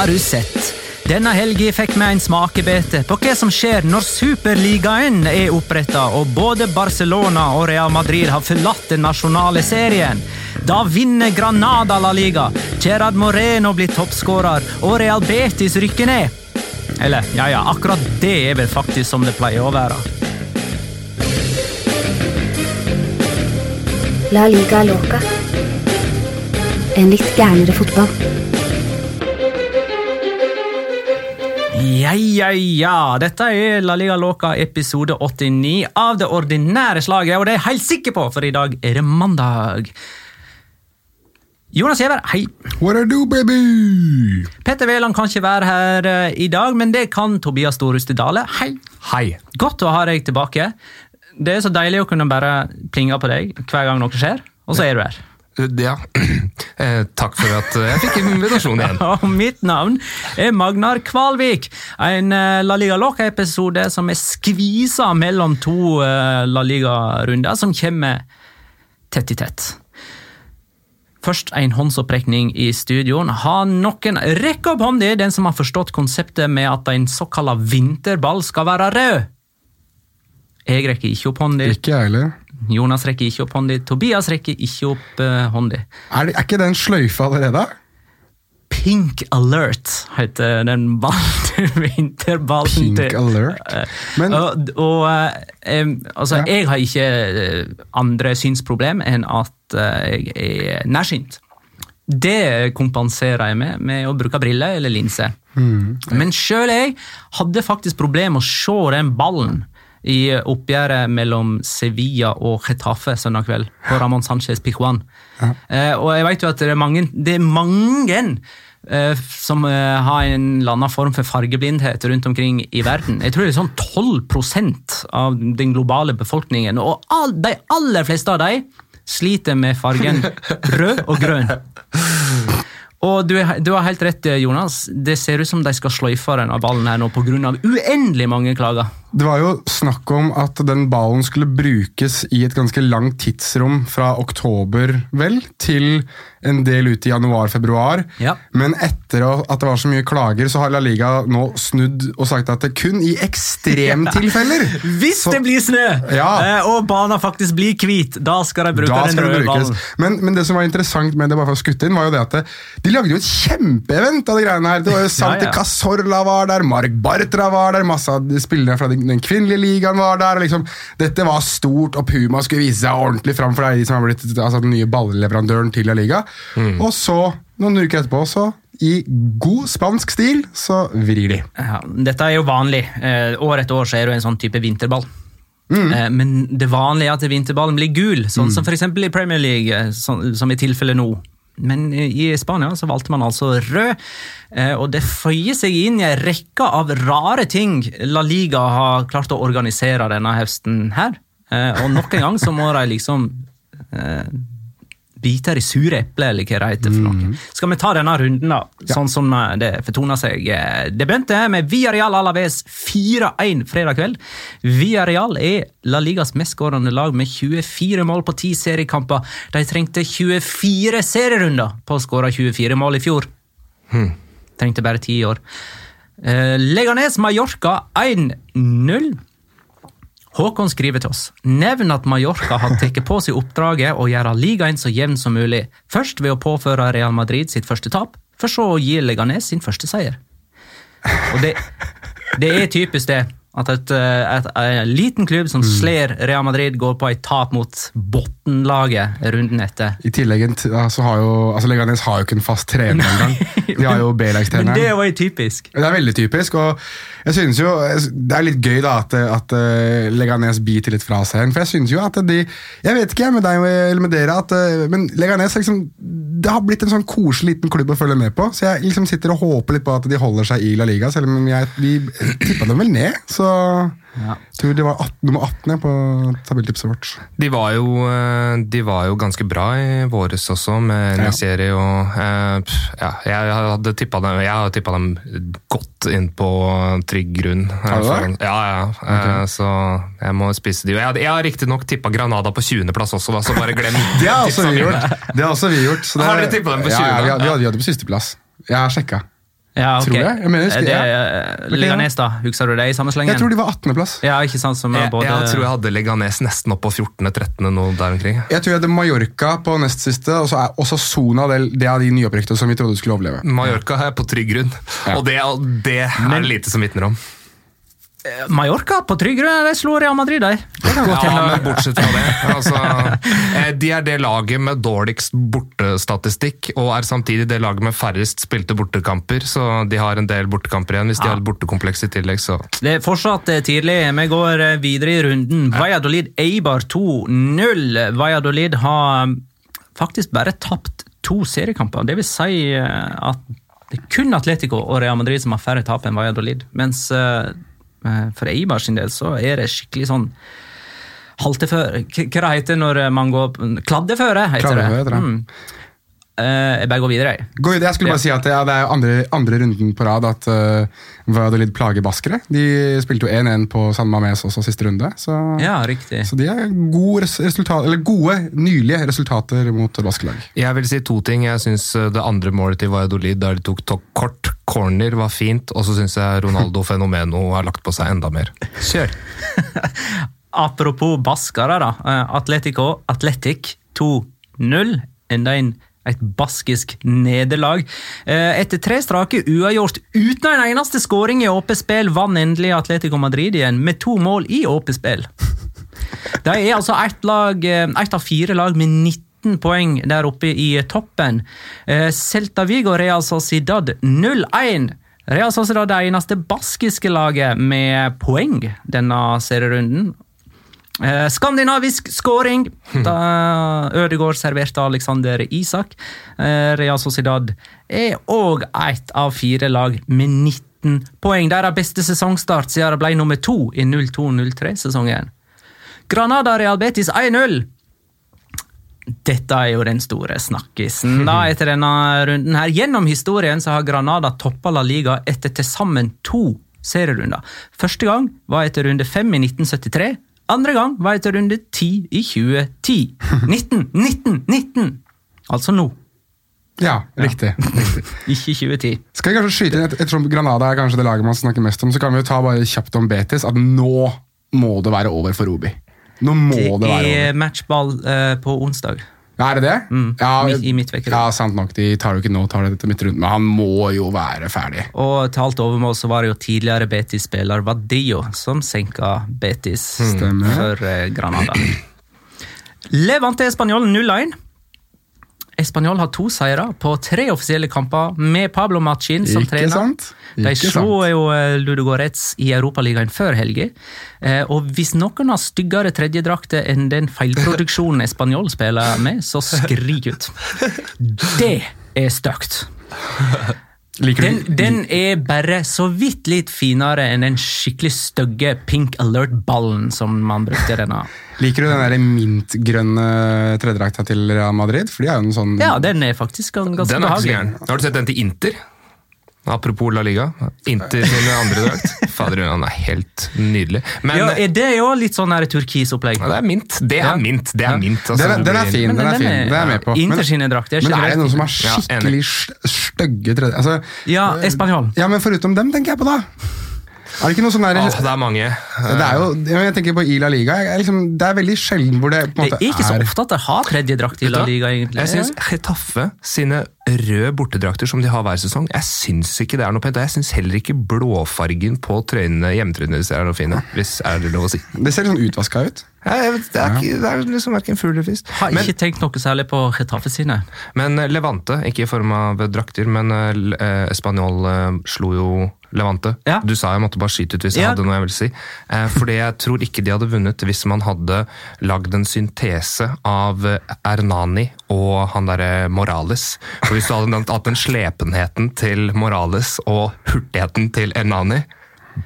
Har du sett? Denne helga fikk vi en smakebete på hva som skjer når Superligaen er oppretta og både Barcelona og Real Madrid har forlatt den nasjonale serien. Da vinner Granada La Liga, Gerard Moreno blir toppskårer og Real Betis rykker ned. Eller, ja ja, akkurat det er vel faktisk som det pleier å være. La liga loca. En litt gærnere fotball. Ja, ja, ja. Dette er La Liga Loca episode 89 av det ordinære slaget, og det er jeg helt sikker på, for i dag er det mandag. Jonas Giæver, hei. What I do, baby? Petter Wæland kan ikke være her eh, i dag, men det kan Tobias Storhuste Dale. Hei. Hei. Godt å ha deg tilbake. Det er så deilig å kunne bare plinge på deg hver gang noe skjer, og så er du her. Ja. Eh, takk for at eh, jeg fikk invitasjon igjen. Og mitt navn er Magnar Kvalvik. En eh, La Liga Loca-episode som er skvisa mellom to eh, La Liga-runder, som kommer tett i tett. Først en håndsopprekning i studioen. Har noen Rekk opp hånda, den som har forstått konseptet med at en såkalla vinterball skal være rød. Jeg rekker ikke opp hånda. Ikke jeg heller. Jonas rekker ikke opp hånda. Tobias rekker ikke opp uh, hånda. Er, er ikke den sløyfe allerede? Pink Alert heter den vinterballen. Pink til- alert? Eh, Men og, og eh, em, altså, Ja. jeg har ikke eh, andre synsproblem enn at eh, jeg er nærsynt. Det kompenserer jeg med med å bruke briller eller linse. Mm. Men sjøl jeg hadde faktisk problemer med å se den ballen i oppgjøret mellom Sevilla og Getafe søndag kveld på Ramón Sánchez Pijuan. Eh, og jeg vet jo at det er mange, det er mange eh, som eh, har en eller annen form for fargeblindhet rundt omkring i verden. Jeg tror det er sånn 12% av den globale befolkningen, og all, de aller fleste av dem sliter med fargen rød og grønn. Og du, du har helt rett, Jonas. Det ser ut som de skal sløyfe denne ballen her nå pga. uendelig mange klager. Det var jo snakk om at den ballen skulle brukes i et ganske langt tidsrom fra oktober, vel, til en del ut i januar-februar. Ja. Men etter at det var så mye klager, så har La Liga nå snudd og sagt at det kun i ekstremtilfeller Hvis så- det blir snø, Ja. eh, og bana faktisk blir hvit, da skal de bruke Da den røde ballen. Men, men det som var interessant med det, bare for å skutte inn, var jo det at det, de lagde jo et kjempeevent av de greiene her. Det var jo Santi ja. Cazorla var der, Mark Bartra var der, masse av de spillerne fra den, den kvinnelige ligaen var der. og liksom, Dette var stort, og Puma skulle vise seg ordentlig fram for de som har blitt altså, den nye ballleverandøren til La Liga. Og så, noen uker etterpå, så i god spansk stil, så vrir de. Ja, dette er jo vanlig. Eh, år etter år så er det en sånn type vinterball. Mm. Eh, men det vanlige er at vinterballen blir gul, sånn som f.eks. i Premier League, eh, som i tilfellet nå. Men i Spania så valgte man altså rød, eh, og det føyer seg inn i en rekke av rare ting La Liga har klart å organisere denne høsten her. Eh, Og nok en gang så må de liksom eh, biter i sure epler, eller hva det heter for noe. Skal vi ta denne runden, da? Sånn som eh, det fortoner seg. Eh, Det begynte med Villarreal Alaves 4-1 fredag kveld. Villarreal er La Ligas mestskårende lag med 24 mål på 10 seriekamper. De trengte 24 serierunder på å skåre 24 mål i fjor. Trengte bare 10 år. Eh, Leganes Mallorca 1-0. Håkon skriver til oss. Nevn at Mallorca har tatt på seg oppdraget å gjøre ligaen så jevn som mulig. Først ved å påføre Real Madrid sitt første tap, for så å gi Leganes sin første seier. Og det, det er typisk det. At et, eh, et, en liten klubb som sler Real Madrid, går på et tap mot bunnlaget runden etter. I tillegg altså, har jo, altså Leganes har jo ikke en fast trener engang. De har jo Men B-lagstreneren. det var jo typisk. Det er veldig typisk, og jeg synes jo det er litt gøy da at, at eh, Leganes biter litt fra seg. For jeg synes jo at de Jeg vet ikke med deg eller med dere, at, eh, men Leganes liksom, det har blitt en sånn koselig liten klubb å følge med på. Så jeg liksom sitter og håper litt på at de holder seg i La Liga, selv om jeg, vi tippa dem vel ned. Så så Ja. tror de var 18, nummer 18 på tabelltipset vårt. De var, jo, eh, de var jo ganske bra i våres også, med Ja. Niseri og eh, ja, Jeg hadde tippa dem, har tippa dem godt inn på trygg grunn. eh, Har du det? Ja, ja. Okay. Så jeg må spise de. Jeg, jeg har riktignok tippa Granada på 20.-plass også, da, så bare glem Det har også vi gjort. Det har også vi gjort så det, Har dere tippet dem på 20 ja, vi, hadde- vi hadde det på sisteplass. Jeg har sjekka. Ja, ok. Tror jeg. Jeg mener, husker det jeg. er Leganes, da. Husker du det i samme slengen? Jeg tror de var 18.-plass. Ja, ikke sant, som Jeg, både... jeg tror jeg hadde Leganes nesten opp på 14.-13., noe der omkring. Jeg tror jeg hadde Mallorca på nest siste, og så er også Sona det, det av de nyopprykkede som vi trodde skulle overleve. Mallorca er på trygg grunn, Ja. og det, det er det lite som vitner om. Mallorca på trygg grunn, de slo Real Madrid, de. Det kan godt Ja, men bortsett fra det. Altså, eh, de er det laget med dårligst bortestatistikk, og er samtidig det laget med færrest spilte bortekamper, så de har en del bortekamper igjen. Hvis de Ja. har bortekompleks i tillegg, så Det er fortsatt eh, tidlig. Vi går eh, videre i runden. Valladolid Eibar 2-0. Valladolid har eh, faktisk bare tapt to seriekamper. Det vil si eh, at det er kun Atletico og Real Madrid som har færre tap enn Valladolid. Mens eh, eh, for Eibar sin del så er det skikkelig sånn halteføre Hva heter det når man går Kladdeføre, heter Kladdeføre, det. heter det. Mm. Eh, jeg bare går videre, jeg. Gå. Jeg skulle bare si at ja, Det er andre, andre runden på rad at uh, Valladolid plager baskere. De spilte jo 1-1 på San Mames også siste runde. Så, Ja, riktig. så de er gode, res- resultat, eller gode, nylige resultater mot baskelag. Jeg vil si to ting. Jeg syns det andre målet til Valladolid, der de tok, tok kort corner, var fint, og så syns jeg Ronaldo Fenomeno har lagt på seg enda mer. Kjør. Apropos baskere, da. Eh, Atletico Atletic 2-0. Enda en, et baskisk nederlag. Eh, Etter tre strake uavgjort uten en eneste skåring i åpent spill, vant endelig Atletico Madrid igjen med to mål i åpent spill. De er altså ett eh, av fire lag med 19 poeng der oppe i toppen. Eh, Celta Vigo Real Sociedad 0-1. Real Sociedad er det eneste baskiske laget med poeng denne serierunden. Eh, skandinavisk scoring da Ødegaard serverte Alexander Isak. Eh, Real Sociedad er òg ett av fire lag med 19 poeng. Deres beste sesongstart siden de ble nummer to i 02-03-sesongen. Granada Real Betis 1-0. Dette er jo den store snakkisen da etter denne runden. her. Gjennom historien så har Granada toppa La Liga etter til sammen to serierunder. Første gang var etter runde fem i 1973. Andre gang var etter runde ti i 2010. 19, 19, 19! Altså nå, Ja, riktig. riktig. ikke 2010. Skal vi kanskje skyte inn, et- Ettersom Granada er kanskje det laget man snakker mest om, så kan vi jo ta bare kjapt om Betis at nå må det være over for Robi. Nå må det, Det være over. Det er matchball uh, på onsdag. Er det det? Mm, Ja, i midtvekkerunden. Ja, sant nok. De tar jo ikke nå, tar det til midtrunden, men han må jo være ferdig. Og til alt overmål så var det jo tidligere Betis-spiller Vadillo som senka Betis mm. for eh, Granada. Levante Español 0-1. Español har to seire på tre offisielle kamper med Pablo Machin som Ikke trener. sant? De Ikke slo sant? jo Ludo Ludogorets i Europaligaen før helga. Eh, Og hvis noen har styggere tredjedrakter enn den feilproduksjonen Español spiller med, så skrik ut. Det er stygt. Liker Den, du den er bare så vidt litt finere enn den skikkelig stygge pink alert-ballen som man brukte denne. Liker du den der mintgrønne tredjedrakta til Real Madrid? For de er jo en sånn Ja, den er faktisk gan- ganske behagelig. Har du sett den til Inter? Apropos La Liga. Inter sin andre drakt. Fader, han er helt nydelig. Men Ja, er det jo litt sånn turkisopplegg? ja, det er mint. Det Ja. er mint. Det er mint. altså. den, den er fin. Men den er fin, det er jeg med på. Inter Men, sine drakter er men er det er noen som har skikkelig ja, stygge tredje... Altså, Ja, Español. ja, men foruten dem tenker jeg på, da. Er det ikke noe sånn der Åh, det er mange. Det er jo, jeg tenker på Ila Liga. Jeg, er liksom, det er veldig sjelden hvor det på en Det måte er ikke så ofte at de har tredje drakt i Vet La? Liga, egentlig. Jeg syns Chetaffe sine røde bortedrakter som de har hver sesong, jeg syns ikke det er noe pent. Og jeg syns heller ikke blåfargen på trøyene, hjemmetrøyene deres er noe fine, hvis er det lov å si. Det ser litt sånn utvaska ut. Ja, vet, det, er ikke, det er liksom verken fugl eller fisk. Har Men, ikke tenkt noe særlig på Getafe sine. men Levante, ikke i form av drakter, men eh, Spanjol eh, slo jo Levante. Ja. Du sa jeg måtte bare skyte ut hvis jeg Ja. hadde noe jeg ville si. Eh, fordi jeg tror ikke de hadde vunnet hvis man hadde lagd en syntese av Ernani og han derre Morales. For hvis du hadde hatt den slepenheten til Morales og hurtigheten til Ernani,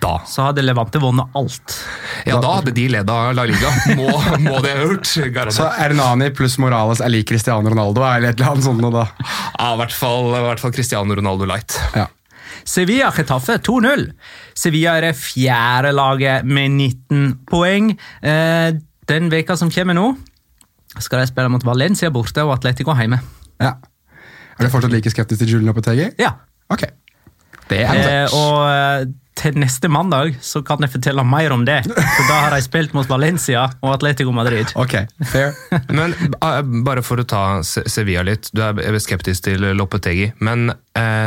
Da. så hadde Levante vunnet alt. Ja, da hadde de ledd av La Liga. Må, må de ha gjort. Så Ernani pluss Morales er lik Cristiano Ronaldo, eller et eller annet sånt. da. Ja, i hvert fall, i hvert fall Cristiano Ronaldo Light. Ja. Sevilla Chetaffe 2-0. Sevilla er det fjerde laget med 19 poeng. Eh, den veka som kommer nå, skal de spille mot Valencia borte og Atletico hjemme. ja. Er du fortsatt like skeptisk til Julian Lopetegi? Ja. Ok. Det er Eh, og eh, til neste mandag så kan jeg fortelle mer om det. For da har de spilt mot Valencia og Atletico Madrid. Ok, fair. Men eh, bare for å ta Sevilla litt. Du er skeptisk til Lopetegi. Men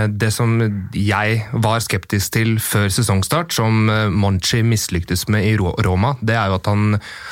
det som jeg var skeptisk til før sesongstart, som eh, Monchi mislyktes med i Roma, det er jo at han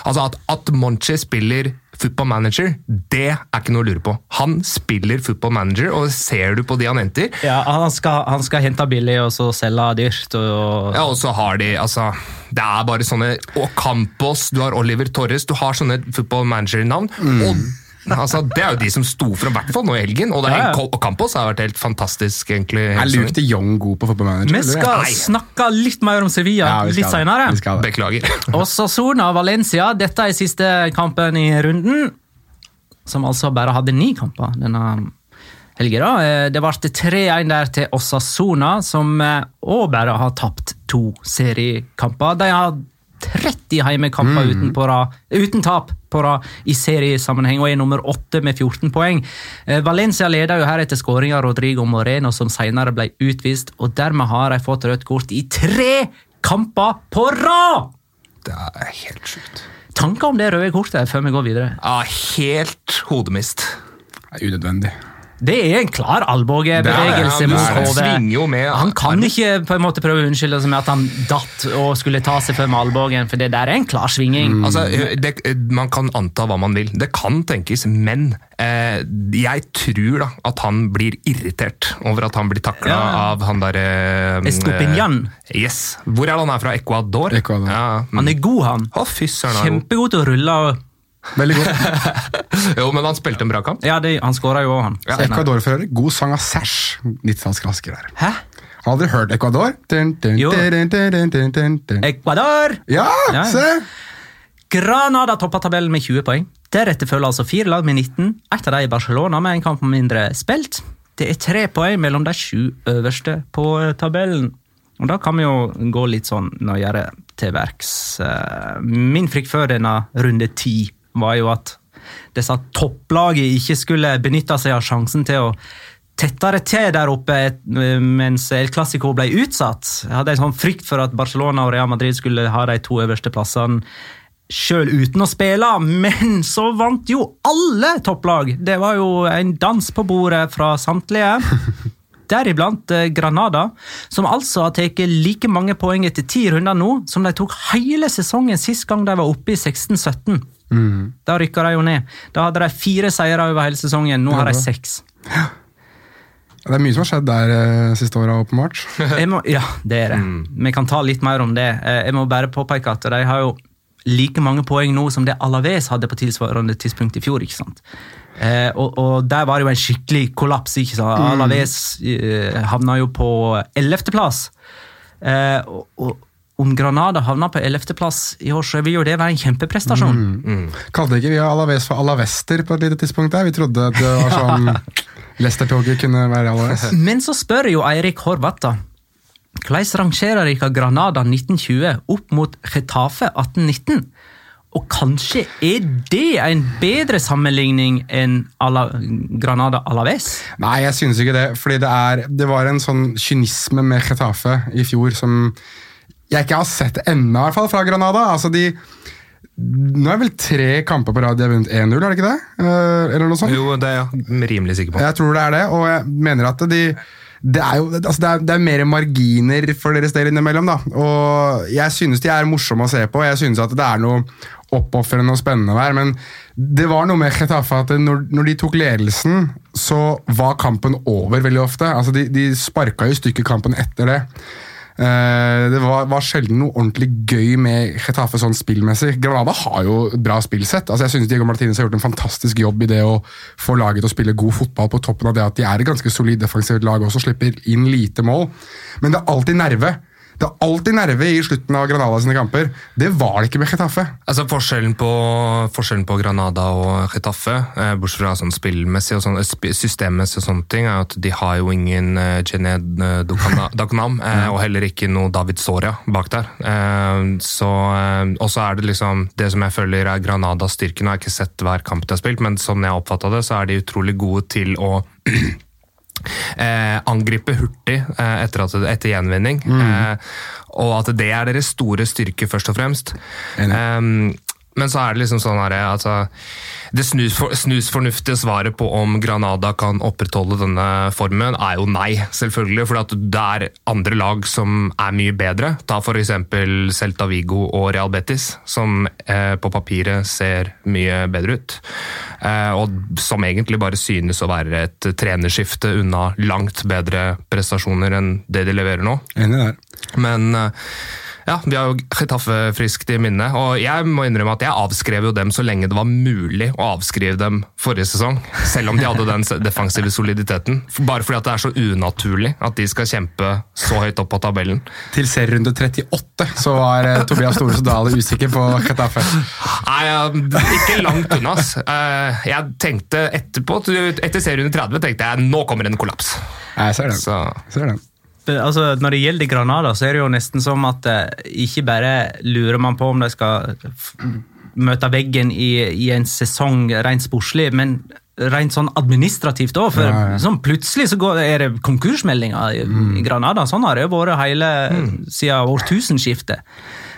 Altså at, at Monchi spiller football manager, det er ikke noe å lure på. Han spiller football manager, og ser du på de han henter Ja, han skal, han skal hente billig og så selge dyrt. Og, Ja, og så har de, altså Det er bare sånne Og Campos, du har Oliver Torres, du har sånne football manager-navn. Og altså, Det er jo de som sto fram, i hvert fall nå i helgen. Og, det er, Ja, ja. og Campos har vært helt fantastisk, egentlig. Er Luke de Jong god på fotballmanager? Vi skal Nei. snakke litt mer om Sevilla Ja, vi skal litt det. senere. Vi skal det. Beklager. Osasuna Valencia, dette er siste kampen i runden. Som altså bare hadde ni kamper denne helga. da. Eh, Det ble 3-1 der til Osasuna, som òg bare har tapt to seriekamper. De har 30 heimekamper uten, uten tap på rad i seriesammenheng og er nummer åtte med 14 poeng. Eh, Valencia leder jo her etter skåring av Rodrigo Moreno, som senere ble utvist, og dermed har de fått rødt kort i tre kamper på rad! Det er helt sjukt. Tanker om det røde kortet før vi går videre? Ja, helt hodemist. Det er unødvendig. Det er en klar albuebevegelse mot hodet. Han kan ikke på en måte prøve å unnskylde seg med at han datt og skulle ta seg før med albuen, for det der er en klar svinging. Altså, det, Man kan anta hva man vil. Det kan tenkes, men eh, jeg tror da at han blir irritert over at han blir takla Ja. av han derre eh, Estopinian. Yes. Hvor er det han er fra? Ecuador? Ecuador. Ja. Han er god, han. Å, fy søren. Kjempegod til å rulle. og- Veldig god. Jo, men han spilte en bra kamp. Ja, det, Han skåra jo òg, han. Ja, Ecuador for øvrig. God sang av Sash. 90-tallsklassiker der. Hæ? Har dere hørt Ecuador? Dun, dun, Jo. dun, dun, dun, dun, dun, dun. Ecuador! Ja, Ja. se! Granada topper tabellen med 20 poeng. Deretter følger altså fire lag med 19. Ett av dem i Barcelona med en kamp mindre spilt. Det er tre poeng mellom de sju øverste på tabellen. Og Da kan vi jo gå litt sånn nøyere til verks. Eh, Min frykt før denne runde ti var jo at disse topplagene ikke skulle benytte seg av sjansen til å tettere til der oppe mens El Clásico ble utsatt. Jeg hadde en sånn frykt for at Barcelona og Real Madrid skulle ha de to øverste plassene sjøl uten å spille, men så vant jo alle topplag! Det var jo en dans på bordet fra samtlige. Deriblant eh, Granada, som altså har tatt like mange poeng etter ti runder nå som de tok hele sesongen sist gang de var oppe i 16-17. Da rykka de jo ned. Da hadde de fire seire over hele sesongen, nå har de Ja, seks. Det er mye som har skjedd der eh, siste året, åpenbart. Jeg må, ja, det er det. Vi kan ta litt mer om det. Eh, Jeg må bare påpeke at de har jo like mange poeng nå som det Alaves hadde på tilsvarende tidspunkt i fjor. ikke sant? Eh, og, og der var det jo en skikkelig kollaps. ikke sant? Alaves eh, havna jo på ellevteplass. Eh, og, og om Granada havna på ellevteplass i år, så vil jo det være en kjempeprestasjon. Kalte ikke vi Alaves for Alavester på et lite tidspunkt der? Vi trodde at det var sånn Leicester-toget kunne være Alaves. Men så spør jo Eirik Horvath, da. Hvordan rangerer dere Granada 1920 opp mot Getafe 1819? Og kanskje er det en bedre sammenligning enn Ala Granada Alaves? Nei, jeg synes ikke det. Fordi det, er, det var en sånn kynisme med Getafe i fjor som jeg ikke har sett ennå, i hvert fall, fra Granada. Altså, de Nå er det vel tre kamper på rad de har vunnet 1-0, er det ikke det? Eh, Eller noe sånt? Jo, det er jeg rimelig sikker på. Jeg tror det er det, og jeg mener at de det er jo altså det er, det er mer marginer for deres del innimellom. da, og Jeg synes de er morsomme å se på, jeg synes at det er noe oppofrende og spennende der. Men det var noe med Chetaffe at når, når de tok ledelsen, så var kampen over veldig ofte. altså De, de sparka jo stykket stykker kampen etter det. Eh, det var, var sjelden noe ordentlig gøy med Getafe sånn spillmessig. Granada har jo bra spillsett. Altså jeg synes Diego Martinez har gjort en fantastisk jobb i det å få laget til å spille god fotball på toppen av det at de er et ganske solid defensivt lag også, slipper inn lite mål. Men det er alltid nerve. Det er alltid nerve i slutten av Granada sine kamper. Det var det ikke med Chetaffe. Altså Forskjellen på, forskjellen på Granada og Getafe, eh, bortsett fra sånn spillmessig og sånn, eh, systemmessig og sånne ting, er at de har jo ingen eh, Gened eh, eh, og heller ikke noe David Soria bak der. Eh, så, eh, og så er det liksom det som jeg føler er Granadas styrke. Nå har jeg ikke sett hver kamp de har spilt, men sånn jeg oppfatta det, så er de utrolig gode til å eh, angripe hurtig eh, etter, at, etter gjenvinning. Eh, og at det er deres store styrke, først og fremst. Enig. Men så er det liksom sånn her, altså, Det snusfor, snusfornuftige svaret på om Granada kan opprettholde denne formen, er jo nei, selvfølgelig. For det er andre lag som er mye bedre. Ta f.eks. Celta Vigo og Real Betis, som eh, på papiret ser mye bedre ut. Eh, og som egentlig bare synes å være et trenerskifte unna langt bedre prestasjoner enn det de leverer nå. Enig der. Men eh, ja, vi har jo Getafe friskt i minne, og jeg må innrømme at jeg avskrev jo dem så lenge det var mulig å avskrive dem forrige sesong, selv om de hadde den defensive soliditeten. Bare fordi at det er så unaturlig at de skal kjempe så høyt opp på tabellen. Til serierunde 38 så var eh, Tobias Storesen Dale usikker på Chetaffe. Nei, ikke langt unna. ass. Eh, Jeg tenkte etterpå, etter serierunde 30, tenkte jeg nå kommer en kollaps. Jeg ser den. Så Jeg ser den. Altså, når det gjelder Granada, så er det jo nesten som at eh, ikke bare lurer man på om de skal møte veggen i, i en sesong rent sportslig, men rent sånn administrativt òg. For Ja, ja. Sånn plutselig så går, er det konkursmeldinger i, i Granada. Sånn har det jo vært hele siden årtusenskiftet.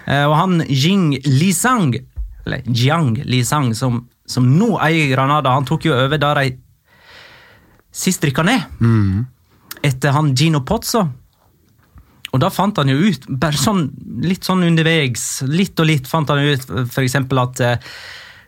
Eh, og han Jing Lisang, eller Jiang Lisang, som, som nå eier Granada, han tok jo over da de sist rykka ned etter han Gino Pozzo. Og da fant han jo ut, bare sånn, litt sånn underveis, litt og litt fant han ut eksempel at eh,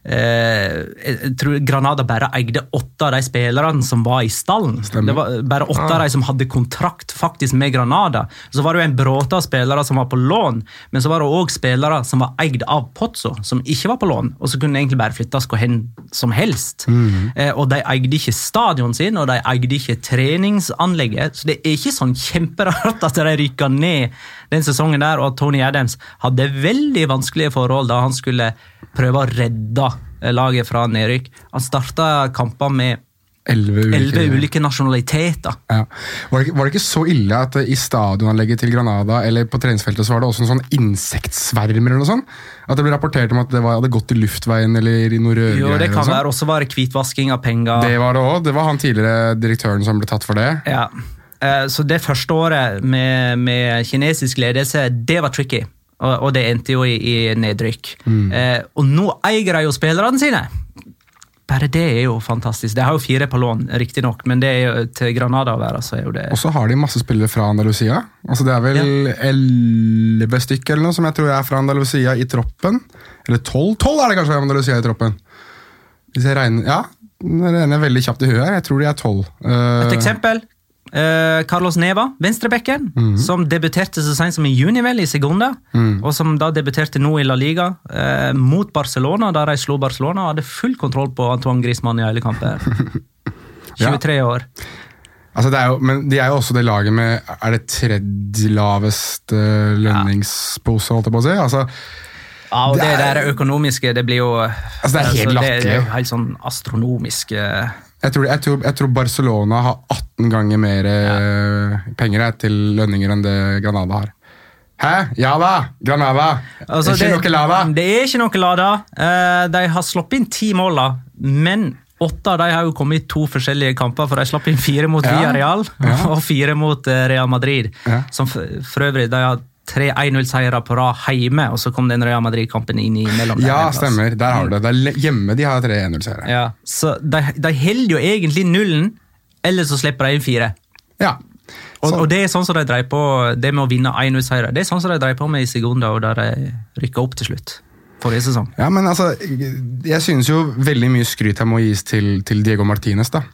jeg tror Granada bare eide åtte av de spillerne som var i stallen. Stemmer. Det var bare åtte av de som hadde kontrakt faktisk med Granada. Så var det jo en bråte av spillere som var på lån, men så var det òg spillere som var eid av Pozzo, som ikke var på lån, og så kunne egentlig bare flyttes hvor hen som helst. Eh, og de eide ikke stadion sin, og de eide ikke treningsanlegget, så det er ikke sånn kjemperart at de rykka ned den sesongen der, og at Tony Adams hadde veldig vanskelige forhold da han skulle prøve å redde eh, laget fra nedrykk. Han starta kamper med Elleve ulike, ulike nasjonaliteter. Ja. Var, det, var det ikke så ille at eh, i stadionanlegget til Granada eller på treningsfeltet så var det også en sånn insektsvermer eller noe sånt? At det ble rapportert om at det var, hadde gått i luftveien eller i noe rødgreier? Jo, det kan være. Også var det hvitvasking av penger. Det var det òg. Det var han tidligere direktøren som ble tatt for det. Ja. Eh, Så det første året med, med kinesisk ledelse, det var tricky. Og, og det endte jo i, i nedrykk. Eh, og nå eier de jo spillerne sine! Bare det er jo fantastisk. De har jo fire på lån, riktignok, men det er jo til Granada å være, så er jo det Og så har de masse spillere fra Andalusia. Altså Det er vel elleve stykker eller noe som jeg tror er fra Andalusia i troppen. Eller tolv? Tolv er det kanskje fra Andalusia i troppen! Hvis jeg regner Ja, det regner veldig kjapt i huet her. Jeg tror de er tolv. Eh, Et eksempel. Eh, Carlos Neva, venstrebekken, som debuterte så sent som i juni vel i Segunda, og som da debuterte nå i La Liga uh, mot Barcelona, der de slo Barcelona og hadde full kontroll på Antoine Griezmann i hele kampen. 23 år. Altså jo, men de er jo også det laget med Er det tredje laveste lønningspose, holdt jeg på å si? Altså, Ja, og Det det, er- der økonomiske, det blir jo Altså, det er helt altså, er latterlig. helt sånn astronomisk eh, jeg, tror, jeg, tror, jeg tror Barcelona har 18 ganger mer ja. penger til lønninger enn det Granada har. Hæ? Ja da! Granada! altså, ikke noe Lada! Det er ikke noe lada. Eh, de har sluppet inn ti mål, da, men åtte av de har jo kommet i to forskjellige kamper, for de slapp inn fire mot Ja. Villarreal Ja. og fire mot eh, Real Madrid. Som for, for øvrig de har tre 1-0-seiere på rad hjemme, og så kom den Real Madrid-kampen inn imellom. der Ja, stemmer. Der har du det. det er hjemme de har 3-1-0-seere. Ja, så de, de holder jo egentlig nullen, eller så slipper de inn fire. Ja. Og, og det er sånn som de dreier på, det med å vinne 1-0-seiere, det er sånn som de dreier på med i Segunda, og der de rykka opp til slutt. Forrige sesong. Ja, men altså, jeg synes jo veldig mye skryt her må gis til, til Diego Martinez. da.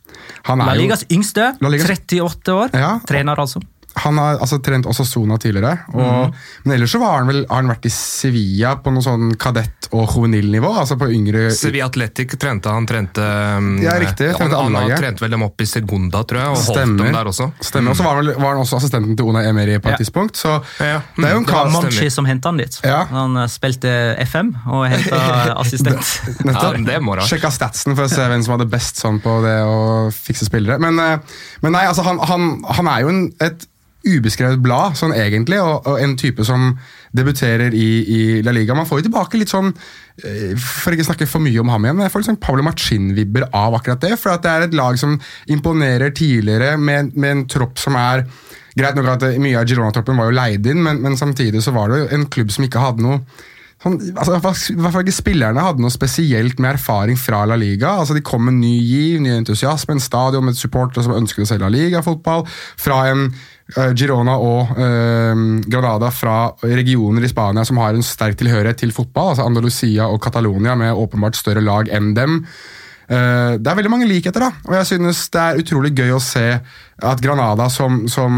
Han La Ligas jo, yngste, La Ligas- 38 år, Ja. trener altså. Han har altså, trent også Sona tidligere. Og, Men ellers så var han vel, har han vært i Sevilla på noe sånn kadett- og juvenilnivå. Altså på yngre Sevilla Athletic trente han. trente um, Ja, riktig, han, trente han, han trente vel dem opp i Segunda, tror jeg, og holdt dem der også. Stemmer. Og så var, han var han også assistenten til Ona Emery på et Ja. tidspunkt. Så Ja. det er jo en Det var. Monchi som henta han dit. Ja. Han eh, spilte FM og henta assistent. Nettopp. Ja, det. Sjekka statsen for å se hvem som hadde best sånn på det å fikse spillere. Men, eh, men nei, altså han, han, han er jo en, et ubeskrevet blad, sånn egentlig, og, og en type som debuterer i, i La Liga. Man får jo tilbake litt sånn eh, For ikke snakke for mye om ham igjen, men jeg får litt sånn Pablo Machin-vibber av akkurat det. For at det er et lag som imponerer tidligere, med, med en tropp som er Greit nok at mye av Girona-troppen var jo leid inn, men, men samtidig så var det jo en klubb som ikke hadde noe Sånn, altså, hvert fall ikke spillerne hadde noe spesielt med erfaring fra La Liga. Altså, de kom med ny giv, ny entusiasme, en stadion med supportere som ønsket å se La Liga-fotball. Fra en uh, Girona og uh, Granada fra regioner i Spania som har en sterk tilhørighet til fotball. altså Andalusia og Catalonia med åpenbart større lag enn dem. Uh, det er veldig mange likheter, da. Og jeg synes det er utrolig gøy å se at Granada, som, som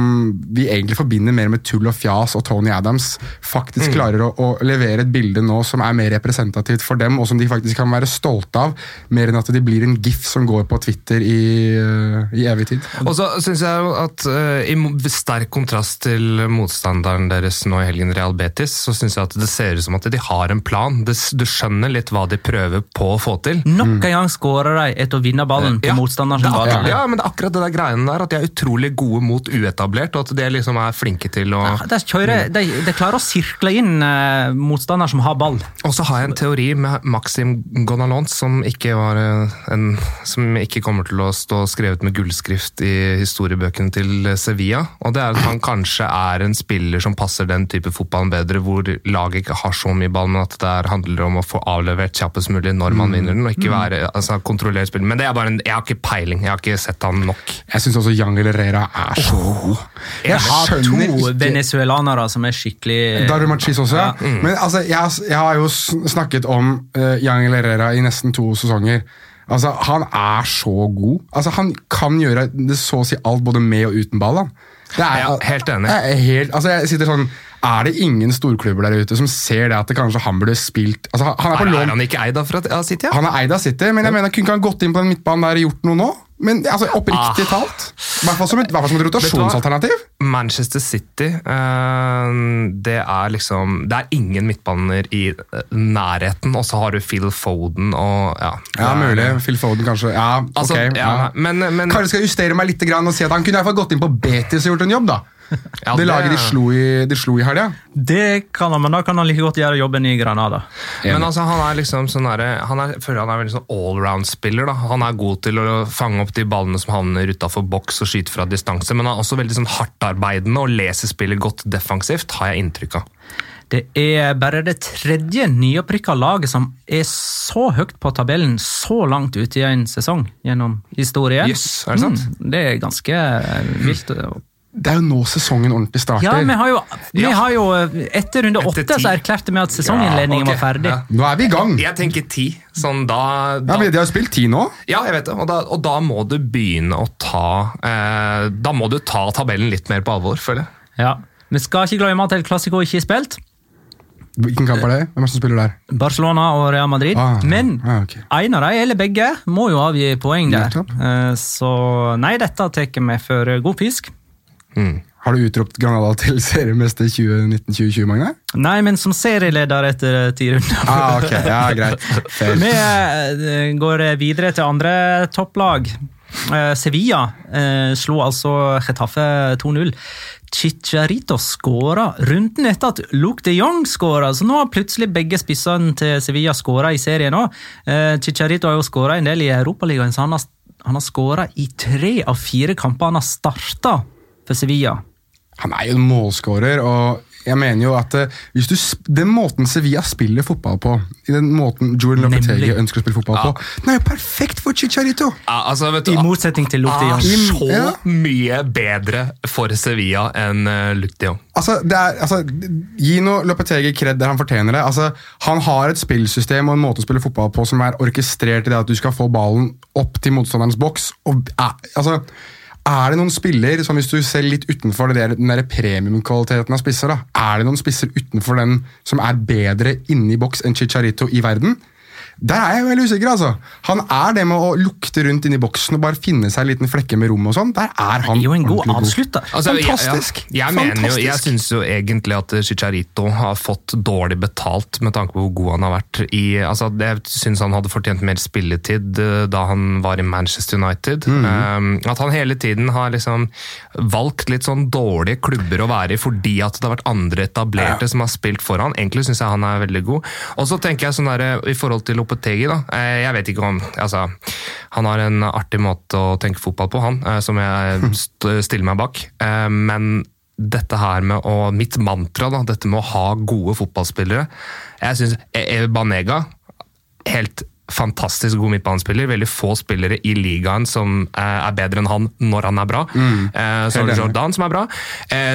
vi egentlig forbinder mer med tull og fjas og Tony Adams, faktisk klarer å, å levere et bilde nå som er mer representativt for dem, og som de faktisk kan være stolte av, mer enn at de blir en gif som går på Twitter i, eh, i evig tid. Og så syns jeg at uh, i sterk kontrast til motstanderen deres nå i helgen, Real Betis, så syns jeg at det ser ut som at de har en plan. Det, du skjønner litt hva de prøver på å få til. Nok en gang skårer de etter å vinne ballen på Ja, motstanderen er ja, men det er akkurat det der greiene der, at de er utrolig gode mot uetablert, og at de liksom er flinke til å De, kjører, de, de klarer å sirkle inn eh, motstander som har ball. Og så har jeg en teori med Maxim Gonalons, som ikke, var eh, en, som ikke kommer til å stå skrevet med gullskrift i historiebøkene til Sevilla. Og det er at han kanskje er en spiller som passer den type fotballen bedre, hvor laget ikke har så mye ball, men at det handler om å få avlevert kjappest mulig når man vinner den, og ikke være altså, kontrollert spiller. Men det er bare en, jeg har ikke peiling, jeg har ikke sett han nok. Jeg syns også Yangel Herrera er så god. Jeg har to ikke venezuelanere som er skikkelig Darwin Machis også, ja. Mm. Men altså, jeg, jeg har jo snakket om uh, Angel Herrera i nesten to sesonger. Altså, Han er så god. Altså, Han kan gjøre det så å si alt både med og uten ball. Han. Det er, Ja, helt enig. Jeg, er helt, altså, jeg sitter sånn, Er det ingen storklubber der ute som ser det at det kanskje han burde spilt altså, han, er på Er, lån er han ikke eid av City? Ja? han er eid av City, men jeg mener, kunne ikke han gått inn på den midtbanen der og gjort noe nå? Men altså, Oppriktig Ah. talt. I hvert fall som et, som et rotasjonsalternativ. Manchester City eh, Det er liksom Det er ingen midtbaner i eh, nærheten, og så har du Phil Foden og ja. Ja, mulig. Phil Foden, kanskje. Ja, Altså, ok. ja, ja. Men, men Kanskje skal justere meg litt grann og si at han kunne i hvert fall gått inn på Betis og gjort en jobb. da. Ja, det det- laget de slo i, de slo i helga. Det kan han, men da kan han like godt gjøre jobben i Granada. Men altså, han er liksom sånn der, han er, føler han er veldig sånn allround-spiller. da. Han er god til å fange opp de ballene som havner utafor boks og skyte fra distanse, men han er også veldig sånn hardtarbeidende og leser spillet godt defensivt, har jeg inntrykk av. Det er bare det tredje nyopprykka laget som er så høyt på tabellen så langt ute i en sesong gjennom historien. Yes, er det sant? Mm, det er ganske vilt. Det er jo nå sesongen ordentlig starter. Ja, vi har jo, vi Ja. har jo eh, Etter runde åtte så erklærte vi at sesonginnledningen Ja, okay. var ferdig. ja. Nå er vi i gang. Jeg tenker ti. Sånn da, Ja, men De har jo spilt ti nå. Ja, jeg vet det. Og da, og da må du begynne å ta eh, Da må du ta tabellen litt mer på alvor, føler jeg. Ja. Vi skal ikke glemme at El Clásico ikke er spilt. Hvilken kamp er det? Hvem er det som spiller der? Barcelona og Real Madrid. Ah, Men ah, okay. en av dem, eller begge, må jo avgi poeng der. Eh, Så nei, dette tar vi for god fisk. Har du utropt Granada til seriemester 2019-2020, Magne? Nei, men som serieleder etter ti runder. Ah, ok, ja, greit. Vi eh, går videre til andre topplag. Eh, Sevilla eh, slo altså Getafe 2-0. Chicharito skåra runden etter at Luke de Jong skåra, så nå har plutselig begge spissene til Sevilla skåra i serien. Eh, Chicharito har jo skåra en del i Europaligaen, så han har, han har skåra i tre av fire kamper han har starta for Sevilla. Han er jo en målskårer, og jeg mener jo at eh, hvis du, den måten Sevilla spiller fotball på, i den måten Jordan Lopetegi ønsker å spille fotball på, den er jo perfekt for Chicharito! Ja, altså, vet du, I motsetning til Luc de Jong. så Ja. mye bedre for Sevilla enn uh, Luc de Jong. Altså, det er, altså, Gi nå Lopetegi kred der han fortjener det. Altså, han har et spillsystem og en måte å spille fotball på som er orkestrert i det at du skal få ballen opp til motstanderens boks. Og, eh, altså, Er det noen spiller, som hvis du ser litt utenfor det der, den der premiumkvaliteten av spisser, da, er det noen spisser utenfor den som er bedre inni boks enn Chicharito i verden? Der er jeg jo veldig usikker, altså. Han er det med å lukte rundt inni boksen og bare finne seg en liten flekke med rom og sånn. Der er han jo en god avslutt, avslutter. Altså, jeg- Fantastisk. Jeg, Fantastisk. mener jo, jeg Fantastisk. syns jo egentlig at Chicharito har fått dårlig betalt med tanke på hvor god han har vært i altså, Jeg syns han hadde fortjent mer spilletid eh, da han var i Manchester United. Um, at han hele tiden har liksom valgt litt sånn dårlige klubber å være i fordi at det har vært andre etablerte som har spilt for han. Egentlig syns jeg han er veldig god. Og så tenker jeg sånn der, i forhold til Lopetegi, da. eh, Jeg vet ikke om altså, Han har en artig måte å tenke fotball på, han, eh, som jeg stiller meg bak. Eh, Men dette her med å Mitt mantra, da, dette med å ha gode fotballspillere Jeg syns Banega Helt fantastisk god midtbanespiller. Veldig få spillere i ligaen som er bedre enn han når han er bra. Mm. så har du. Jordan som er bra.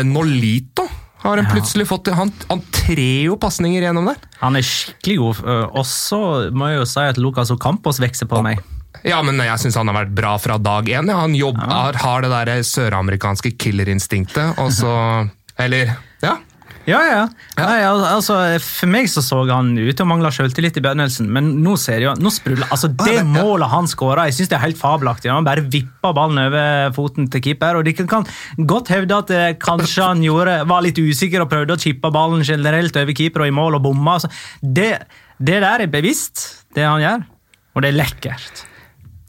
Nolito har han plutselig fått. Han, han trer jo pasninger gjennom der. Han er skikkelig god. Og så må jeg jo si at Lucas Ocampos vokser på meg. Ja, men jeg syns han har vært bra fra dag én. Ja. Han jobber, har, har det der søramerikanske killerinstinktet, og så Eller Ja. Ja, ja. Nei, altså, for meg så så han ut til å mangle selvtillit i begynnelsen, men nå ser jeg nå sprudler altså Det målet han skåra, jeg synes det er helt fabelaktig. Han bare vippa ballen over foten til keeper. og De kan- kan godt hevde at eh, kanskje han gjorde, var litt usikker og prøvde å chippe ballen generelt over keeper og i mål og bomma. Altså, det, det der er bevisst, det han gjør, og det er lekkert.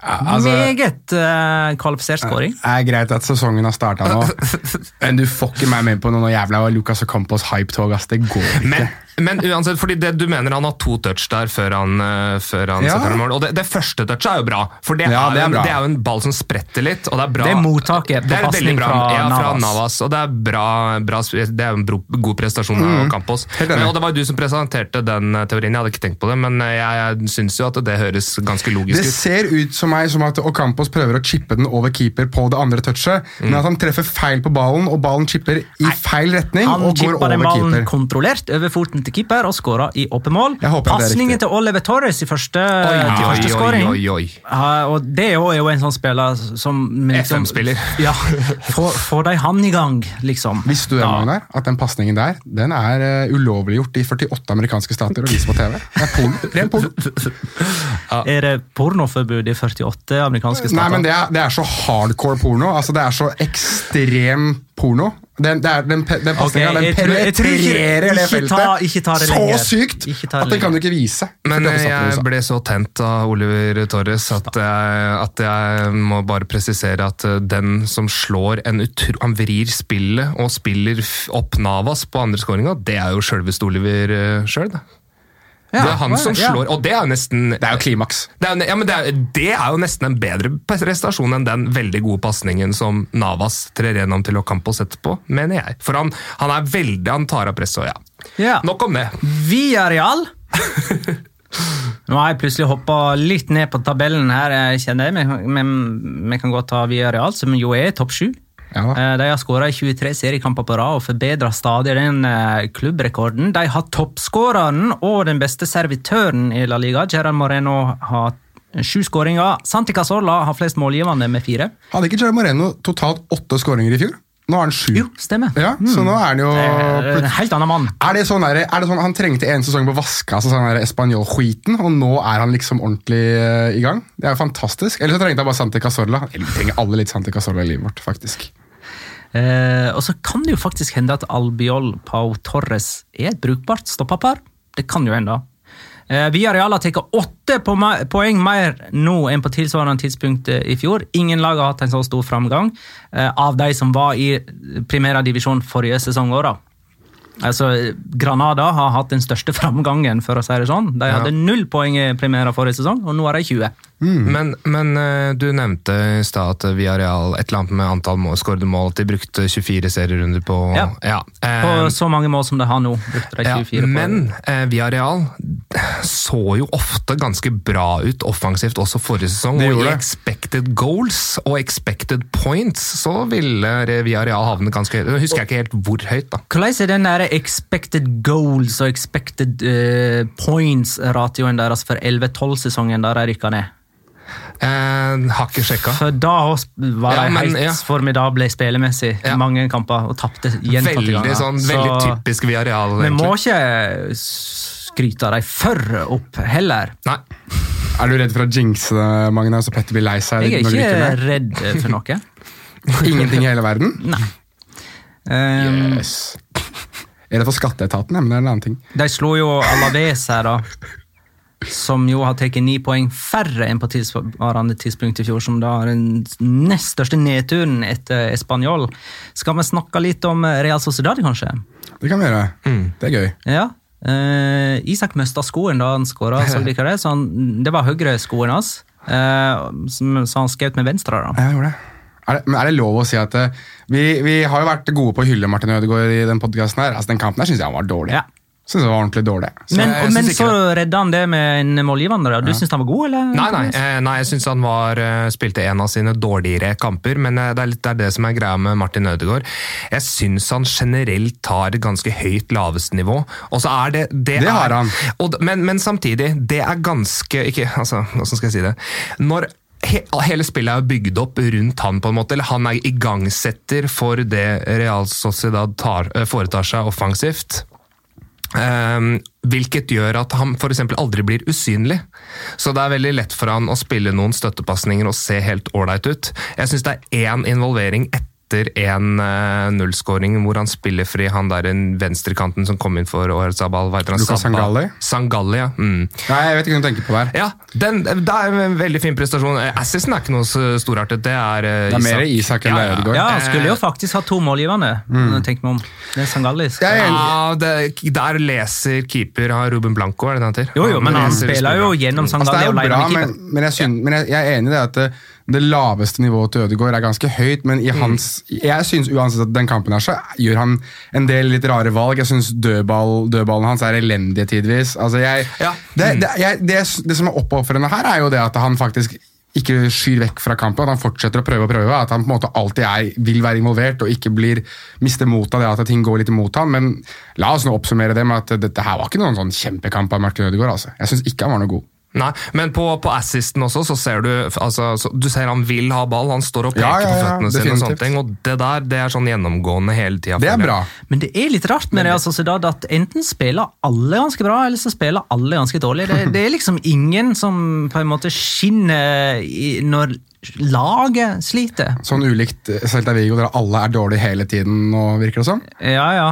Altså- Meget uh, kvalifisert scoring. Det er greit at sesongen har starta nå, men du får ikke meg med på noe jævla Lucas Ocampos hype-tog. Det går ikke. Men, men uansett, fordi det, du mener han har to touch der før han, eh, før han Ja. setter mål. Og det, det første touchet er jo bra, for det, Ja, er, det er bra. det er jo en ball som spretter litt. og Det er bra. Det er mottaket på Det pasning fra ja, fra Navas. Og det er bra, bra det er en bro, god prestasjon av Campos. Mm. Campos. Men, og Det var jo du som presenterte den eh, teorien, jeg hadde ikke tenkt på det, men eh, jeg, jeg syns jo at det høres ganske logisk Det ut. ser ut som meg som at Ocampos prøver å chippe den over keeper på det andre touchet, men at han treffer feil på ballen, og ballen chipper i feil retning Han og går over keeper. Han chippa den ballen kontrollert over foten til keeper og skåra i åpent mål. Pasningen til Oliver Torres i første, Oi, til første oi, skåring. oi, oi. Ja, og det er jo, en sånn spiller som liksom- FM-spiller. Ja, Får får de han i gang, liksom. Visste du det, Ja. der, At den pasningen der den er uh, ulovliggjort i 48 amerikanske stater og vises på TV? Det er porno. Ren porno. Er det pornoforbud i 48 amerikanske stater? Nei, men det er, det er så hardcore porno. Altså, det er så ekstrem porno. Den, det er, den, den pasningen Ok, den jeg tror- jeg ikke- penetrerer det ikke feltet ta- ikke ta det så lenger. sykt Ikke ta det at den kan du ikke vise. Men 48 eh, stater i jeg ble så tent av Oliver Torres at jeg, at jeg må bare presisere at eh, den som slår en utro... Han vrir spillet og spiller opp Navas på andre skåringa, det er jo sjølveste Oliver sjøl, det. Ja, det er han som ja. slår, og det er jo nesten Det er jo klimaks. det er, ja, men det, er, det er jo nesten en bedre prestasjon enn den veldig gode pasningen som Navas trer gjennom til Ocampos etterpå, mener jeg. For han, han er veldig Han tar av presset, og ja. Ja. Nok om det. Villarreal. Nå har jeg plutselig hoppa litt ned på tabellen her, jeg kjenner jeg, men, vi kan godt ta Villarreal, som jo er topp sju. Ja. Eh, De har skåra i 23 seriekamper på rad og forbedra stadig den eh, klubbrekorden. De har toppskåreren og den beste servitøren i La Liga. Gerard Moreno har sju skåringer. Santi Casolla har flest målgivende med fire. Hadde ikke Gerard Moreno totalt åtte skåringer i fjor? Nå har han sju. Jo, stemmer. Ja, Så nå er han jo En helt annen mann. Er det sånn, er det sånn Han trengte en sesong på å vaske seg sånn espanjol-skiten, og nå er han liksom ordentlig eh, i gang? Det er jo fantastisk. Eller så trengte han bare Santi Casorla. Eller trenger alle litt Santi Casorla i livet vårt, faktisk. Eh, og så kan det jo faktisk hende at Albiol Pau Torres er et brukbart stoppapar. Det kan jo hende. Eh, Villarreal har tatt åtte poeng mer nå enn på tilsvarende tidspunkt eh, i fjor. Ingen lag har hatt en så stor framgang eh, av de som var i primærdivisjon forrige sesong. også. Altså, Granada har hatt den største framgangen, for å si det sånn. De hadde null poeng i primæra forrige sesong, og nå har de 20. Men, men eh, du nevnte i stad at Viareal et eller annet med antall mål, skårede mål, at de brukte 24 serierunder på Ja. ja. På så mange mål som det har nå. brukte de ja, 24 på- men eh, Viareal så jo ofte ganske bra ut offensivt også forrige sesong. Det Og i expected goals og expected points så ville Viareal havne ganske høyt. Nå husker jeg ikke helt hvor høyt, da. Hvordan er den der expected goals og expected uh, points-ratioen deres for 11-12-sesongen der de rykka ned? Eh, har ikke sjekka. For da var Ja, de men, helt ja. formidable spillemessig Ja. mange kamper og tapte gjentatte ganger. sånn, Så veldig typisk via real. Vi må ikke skryte av dem for opp heller. Nei. Er du redd for å jinxe det, Magna, så Petter blir lei seg? Jeg er ikke redd for noe. Ingenting i hele verden? Um, Yes. Er det for skatteetaten, ja, men det er en annen ting. De slo jo Alaves her, da. Som jo har tatt ni poeng færre enn på tilsvarende tidspunkt i fjor. Som da er den nest største nedturen etter Español. Skal vi snakke litt om Real Sociedad, kanskje? Det kan vi gjøre. Det er gøy. Ja. Eh, Isak mista skoen da han skåra, så det? Så han, det var høyreskoen hans. eh, som- så han skjøt med venstre. da. Ja, jeg gjorde det. Er det, men er det lov å si at eh, vi, vi har jo vært gode på å hylle Martin Ødegaard i den podkasten her. Altså, den kampen her syns jeg han var dårlig. Ja. Synes det var ordentlig dårlig. Så, Men, jeg men så redda han det med en målgivende. Du Du syns han var god, eller? Nei, nei, eh, nei jeg syns han var, eh, spilte en av sine dårligere kamper, men eh, det er, litt, det er det som er greia med Martin Ødegaard. Jeg syns han generelt tar ganske høyt lavestnivå. Og så er det Det, Det har er, han. Og, men, men samtidig, det er ganske ikke, altså, Hvordan skal jeg si det? Når hele spillet er bygd opp rundt han, på en måte, eller han er igangsetter for det Real Sociedad tar, foretar seg offensivt. Ehm, hvilket gjør at han eksempel aldri blir usynlig. Så det er veldig lett for han å spille noen støttepasninger og se helt ålreit ut. Jeg syns det er én involvering etter en uh, nullskåring hvor han spiller fri han der en venstrekanten som kom inn for årets Abal. Lucas Sangalli? Sangalli, ja. Mm. Nei, jeg vet ikke hva du tenker på der. Ja, den, det er en veldig fin prestasjon. Assisen er ikke noe storartet. Det er, eh, Det er mer Isak enn ja, ja. Ødegaard. Ja, han skulle jo faktisk ha to målgivende. Mm. Tenk meg om. Det er Sangallis. Jeg er. Ja, det, der leser keeper har Ruben Blanco, er det det han heter? Jo, jo, men han han spiller jo gjennom Altså, det Sangalli er jo bra, men, men, jeg, syn- men jeg, jeg er enig i det at det, laveste nivået til Ødegaard er ganske høyt, men i Mm. hans, jeg syns uansett at den kampen her så gjør han en del litt rare valg. Jeg syns dødball, dødballene hans er elendige tidvis. Altså jeg, Ja. det, det, jeg, det, det som er oppofrende her, er jo det at han faktisk ikke skyr vekk fra kampen, at han fortsetter å prøve og prøve. At han på en måte alltid er, vil være involvert og ikke blir mister motet av det at ting går litt imot ham. Men la oss nå oppsummere det med at dette her var ikke noen sånn kjempekamp av Martin Ødegaard. Altså. Jeg syns ikke han var noe god. Nei, men på, på assisten også, så ser du altså, så, Du ser han vil ha ball, han står og peker Ja, ja, ja, på føttene sine. Og sånne ting, og det der det er sånn gjennomgående hele tida. Det er bra. Men det er litt rart med Real Sociedad at enten spiller alle ganske bra, eller så spiller alle ganske dårlig. Det, det er liksom ingen som på en måte skinner i, når laget sliter. Sånn ulikt eh, Celta Vigo, der alle er dårlige hele tiden, og virker det som. Ja, ja.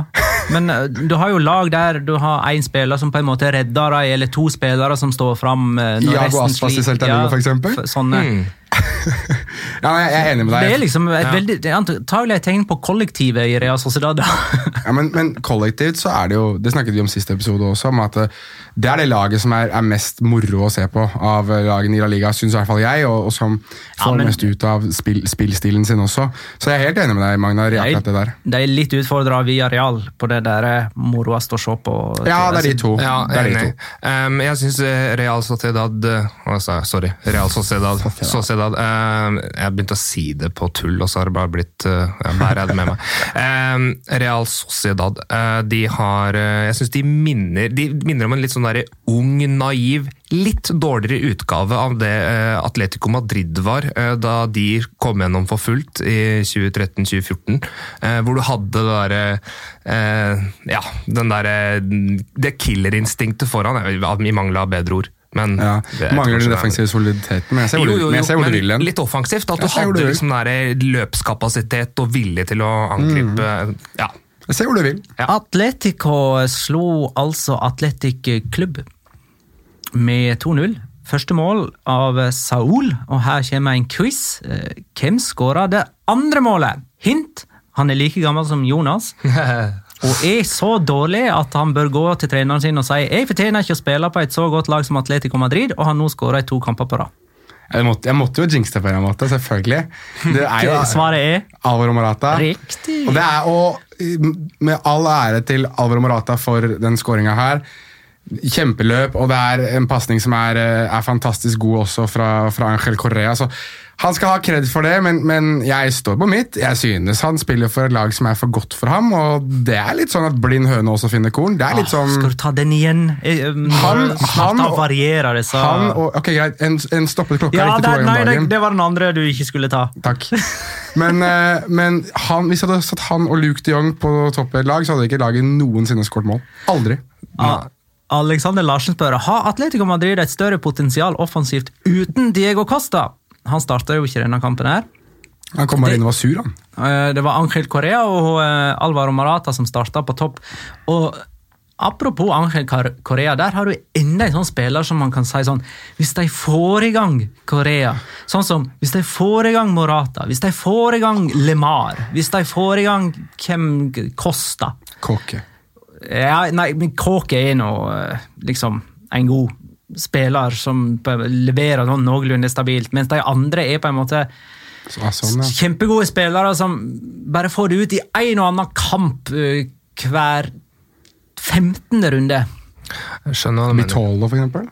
Men eh, du har jo lag der du har én spiller som på en måte redder deg, eller to spillere som står fram. eh, Iago resten Aspas i. Celta Vigo, for eksempel? Sånne. Sånne. Ja, jeg jeg er enig med Det deg. er liksom et veldig, det er antagelig et tegn på kollektivet i Real Sociedad. Ja, men, men kollektivt så er det jo Det snakket vi om siste episode også, om at eh, det er det laget som er, er mest moro å se på av eh, lagene i La Liga, syns i hvert fall jeg, og, og som får men- mest ut av spill, spillstilen sin også. Så jeg er helt enig med deg, Magnar, i akkurat det der. De er litt utfordra via Real på det der eh, moroest å se på. Ja, det er de to. Ja, det er de to. Um, jeg syns Real Sociedad altså, Sorry, Real Sociedad. Sociedad um, jeg begynte å si det på tull, og så har det bare blitt Bærer jeg det med meg. Um, Real Sociedad uh, de har uh, Jeg syns de minner De minner om en litt sånn der ung, naiv, litt dårligere utgave av det Atletico Madrid var da de kom gjennom for fullt i 2013-2014. uh, hvor du hadde det derre Ja, den derre Det killerinstinktet foran, eh, i mangel av bedre ord. Men Ja, det- Mangler den defensive soliditeten, men jeg ser hvor jo, du, jo, jeg ser hvor du vil hen. litt offensivt. At du Jeg hadde liksom der løpskapasitet og vilje til å angripe. Mm. Ja. Jeg ser hvor du vil. Ja. Atletico slo altså Atletic Klubb med 2-0. Første mål av Saul, og her kommer en quiz. Eh, Hvem skåra det andre målet? Hint! Han er like gammel som Jonas. Og er så dårlig at han bør gå til treneren sin og si jeg fortjener ikke å spille på et så godt lag som Atletico Madrid, og har nå skåra i to kamper på rad. Jeg måtte, jeg måtte jo jinxe det på en eller annen måte, selvfølgelig. Det er jo Svaret er Alvaro Morata. riktig. Og det er og med all ære til Alvaro Morata for den skåringa her. Kjempeløp, og det er en pasning som er, eh, er fantastisk god også fra, fra Angel Correa. Så han skal ha kred for det, men, men jeg står på mitt. Jeg synes han spiller for et lag som er for godt for ham, og det er litt sånn at blind høne også finner korn. Det er litt Ah, sånn Skal du ta den igjen? Eh, um, Han- han og- varierer det, så han og, Ok, greit, en, en stoppet klokka Ja, er ikke to ganger om det, dagen. det var den andre du ikke skulle ta. Takk. Men, eh, men han, hvis jeg hadde satt han og Luke de Jong på topp i et lag, så hadde ikke laget noensinne skåret mål. Aldri. Ah, Alexander Larsen spør har Atletico Madrid et større potensial offensivt uten Diego Costa. Han starta jo ikke denne kampen. her. Han kom bare inn og var sur, han. Eh, Det var Angel Correa og eh, Alvaro Marata som starta på topp. Og Apropos Angel Korea, der har du enda en sånn spiller som man kan si sånn Hvis de får i gang Korea, sånn som hvis de får i gang Morata, hvis de får i gang LeMar, hvis de får i gang hvem Costa Kåke. Ja, Nei, men Kåke er nå eh, liksom en god spiller som leverer noe noenlunde stabilt, mens de andre er på en måte Så, sånn, ja. Kjempegode spillere som bare får det ut i en og annen kamp eh, hver 15. runde. Jeg skjønner hva du mener. Vitolo, for eksempel.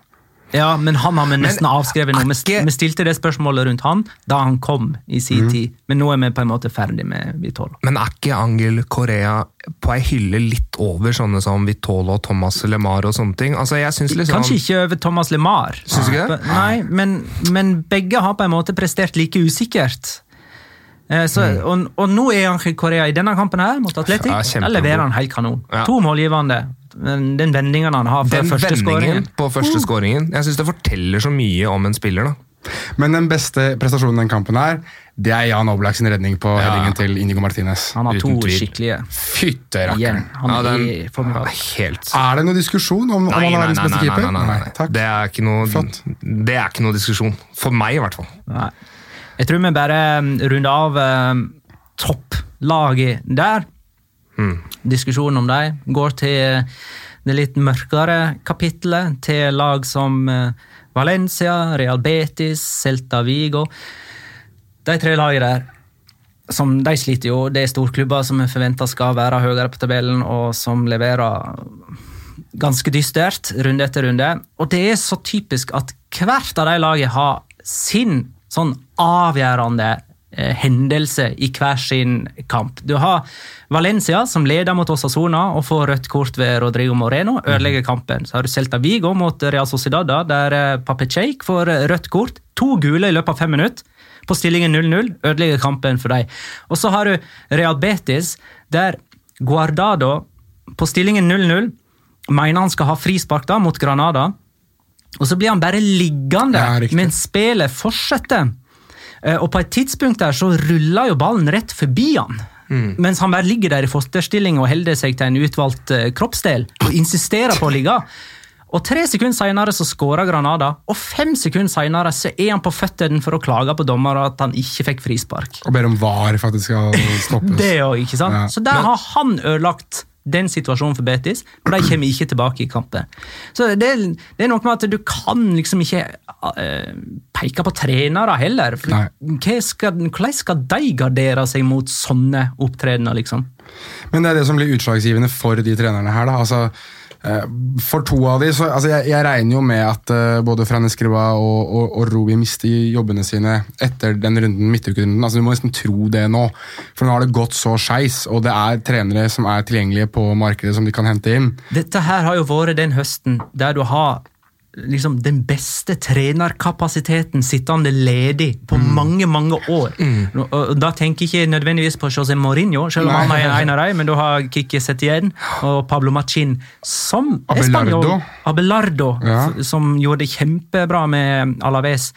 Ja, men han har vi nesten avskrevet nå. Vi stilte det spørsmålet rundt han da han kom i sin mm. tid, men nå er vi på en måte ferdig med Vitolo. Men er ikke Angel Korea på ei hylle litt over sånne som Vitolo og Thomas LeMar og sånne ting? Altså, liksom... Kanskje ikke over Thomas LeMar. Syns du ikke det? Nei, men, men begge har på en måte prestert like usikkert. Eh, Så, Mm. og, og nå er Angel Korea i denne kampen her mot Atletic. Ja, leverer han helt kanon. Ja. To målgivende. Den vendingen han har før Den første skåringen. på første skåringen, jeg synes det forteller så mye om en spiller. da. Men den beste prestasjonen i den kampen her, det er Jan Oblak sin redning på Ja. headingen til Inigo Martinez. Han har to tvil. skikkelige Fytte igjen. rakkeren. Han Ja, den er helt Er det noen diskusjon om, om han er nei, verdens beste nei, nei, keeper? nei, nei, nei. takk. Det er ikke noe, Flott. det er ikke noe diskusjon. For meg, i hvert fall. Nei. Jeg tror vi bare runder av um, topplaget der. Diskusjonen om dem går til det litt mørkere kapittelet, til lag som uh, Valencia, Real Betis, Celta Vigo. De tre lagene der som de sliter jo. Det er storklubber som er forventa skal være høyere på tabellen, og som leverer ganske dystert runde etter runde. Og det er så typisk at hvert av de lagene har sin sånn avgjørende eh, hendelse i hver sin kamp. Du har Valencia som leder mot Osasona og får rødt kort ved Rodrigo Moreno. Ødelegger kampen. Så har du Celta Vigo mot Real Sociedad, der Papecheik får eh, rødt kort. To gule i løpet av fem minutter. På stillingen 0-0 ødelegger kampen for dem. Og så har du Real Betis, der Guardado på stillingen 0-0 mener han skal ha frispark da mot Granada. Og så blir han bare liggende Ja, mens spillet fortsetter. Eh, Og på et tidspunkt der så ruller jo ballen rett forbi han. Mens han bare ligger der i fosterstilling og holder seg til en utvalgt eh, kroppsdel og insisterer på å ligge. Og Tre sekunder senere så skårer Granada, og fem sekunder senere så er han på føttene for å klage på dommer at han ikke fikk frispark. Og ber om VAR for at det skal stoppes. Det òg, ikke sant? Ja. Så der har han ødelagt den situasjonen for Betis, for de kommer ikke tilbake i kampen. Så det, det er noe med at du kan liksom ikke uh, peke på trenere heller. Skal, hvordan skal de gardere seg mot sånne opptredener, liksom? Men det er det som blir utslagsgivende for de trenerne her. da, altså for to av de, så, altså jeg, jeg regner jo med at uh, både Fran Escriba og, og, og Robi mister jobbene sine etter den runden, midtukerunden. Altså, du må nesten tro det nå. For nå har det gått så skeis, og det er trenere som er tilgjengelige på markedet som de kan hente inn. Dette her har jo vært den høsten der du har liksom den beste trenerkapasiteten sittende ledig på mange, mange år. Og da tenker jeg ikke nødvendigvis på José Mourinho, selv om Nei. han er en av dem, men du har Kike Setien og Pablo Machin som Abelardo. Espanol. Abelardo, Ja. som gjorde det kjempebra med Alaves.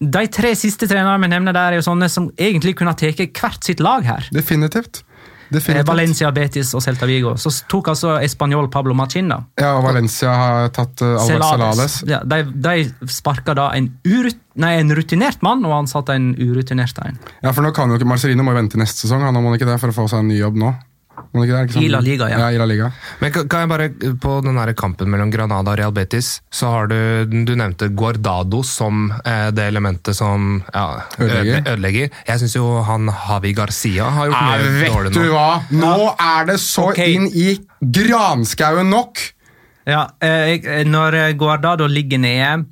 De tre siste trenerne vi nevner der, er jo sånne som egentlig kunne tatt hvert sitt lag her. Definitivt. Eh, Definitivt. Valencia, Betis og Celta Vigo. Så tok altså Español Pablo Machin, da. Ja, og Valencia har tatt uh, Albert Salades. Ja, de, de sparka da en, nei, en rutinert mann og ansatte en urutinert en. Ja, for nå kan jo ikke Marcelino må vente neste sesong han må ikke det for å få seg en ny jobb nå. Må han ikke det, ikke sånn? I La Liga, ja. ja. i La Liga. Men kan, jeg bare, På den her kampen mellom Granada og Real Betis, så har du Du nevnte Guardado som eh, det elementet som ja, Ødelegger. ødelegger. Jeg syns jo han Havi Garcia har gjort Ja, nå. vet du hva? Nå er det så okay. inn i granskauen nok! Ja, eh, når eh, Guardado ligger nede,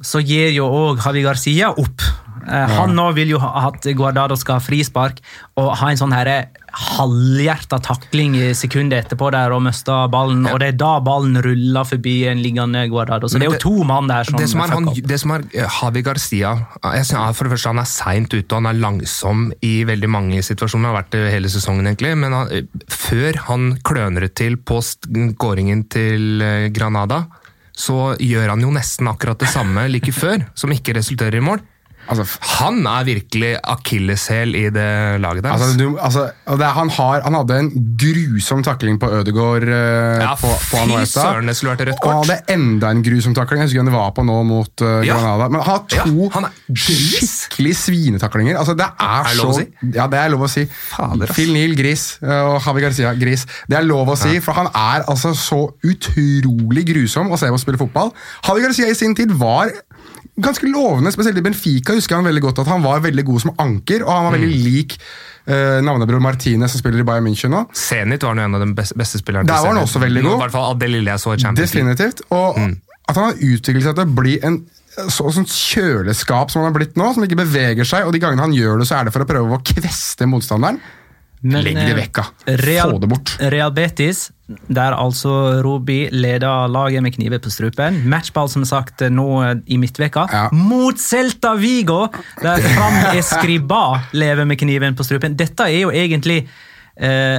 så gir jo òg Javi Garcia opp. Eh, Han nå vil jo ha at Guardado skal ha frispark og ha en sånn herre halvhjerta takling i sekundet etterpå der og miste ballen, og det er da ballen ruller forbi en liggende Guardado. Så det er jo to mann der som det som er, han, det som er eh, Javi Garcia jeg synes, For det første, han er seint ute og han er langsom i veldig mange situasjoner. Han har vært det hele sesongen, egentlig. Men han, eh, før han kløner det til på skåringen til eh, Granada, så gjør han jo nesten akkurat det samme like før, som ikke resulterer i mål. Altså, Han er virkelig akilleshæl i det laget der. Altså, du, altså, det, han, har, han hadde en grusom takling på Ødegaard Uh, Ja, på, på Anueta. søren, det skulle vært et rødt Og han hadde enda en grusom takling. Jeg husker hvem det var på nå mot eh, Ja. Granada. Men han har to Ja, han skikkelig svinetaklinger. Altså, det er, Er det så lov å si? Ja, det er lov å si. Fader. Phil Neal, gris. eh, Og Javi Garcia, gris. Det er lov å si, for han er altså så utrolig grusom å se på å spille fotball. Javi Garcia i sin tid var ganske lovende, spesielt i Benfica husker jeg han veldig godt at han var veldig god som anker, og han var Mm. veldig lik eh, navnebror Martinez som spiller i Bayern München nå. Zenit var en av de beste, beste spillerne. Der var han også veldig god. I hvert fall av det lille jeg så i Champions Definitivt. Og at han har utviklet seg til å bli en så, sånn kjøleskap som han har blitt nå, som ikke beveger seg, og de gangene han gjør det, så er det for å prøve å kveste motstanderen. Men, Legg det eh, vekk, da. Real, Få det bort. Real Betis, der altså Robi leder laget med kniver på strupen. Matchball, som sagt, nå i midtveka. Ja. Mot Celta Vigo, der Fram Escriba lever med kniven på strupen. Dette er jo egentlig eh,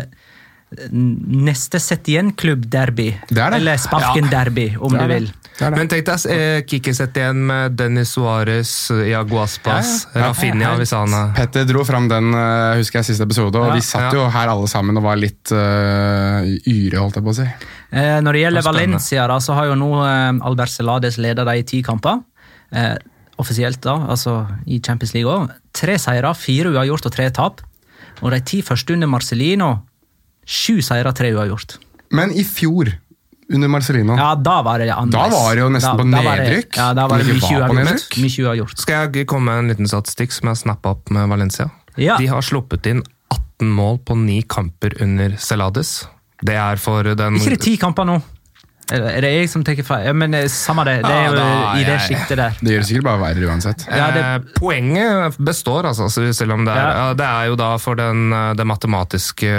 neste Setien-klubb-derby. Det er det. Eller Sparken-derby, om Det er du vil. Det det. Men tenk deg eh, Kiki sett igjen med Dennis Suárez, Iago Aspas, Ja, ja. Rafinha hvis han er Petter dro fram den eh, husker jeg siste episode, og Ja, vi satt ja. jo her alle sammen og var litt uh, yre, holdt jeg på å si. Eh, når det gjelder Det er. Valencia, da, så har jo nå eh, Albert Celades leda dem i ti kamper. Eh, offisielt, da, altså i Champions League òg. Tre seire, fire uavgjort og tre tap. Og de ti første under Marcelino, sju seire, tre uavgjort. Men i fjor, under Marcelino Ja, da var det annerledes. Da var det jo nesten på var det- nedrykk. Ja, da var det. Mye uavgjort. Skal jeg komme med en liten statistikk som jeg snappa opp med Valencia? Ja. De har sluppet inn 18 mål på ni kamper under Celades. Det er for den Ikke det ti kamper nå? Eller Er det jeg som tar feil? Ja, men eh, samme det. Det er jo Ja, da, i det jeg- sjiktet der. Det gjør det sikkert bare verre uansett. Ja, det- Eh, poenget består, altså, selv om det er, Ja. ja. det er jo da for den, eh, det matematiske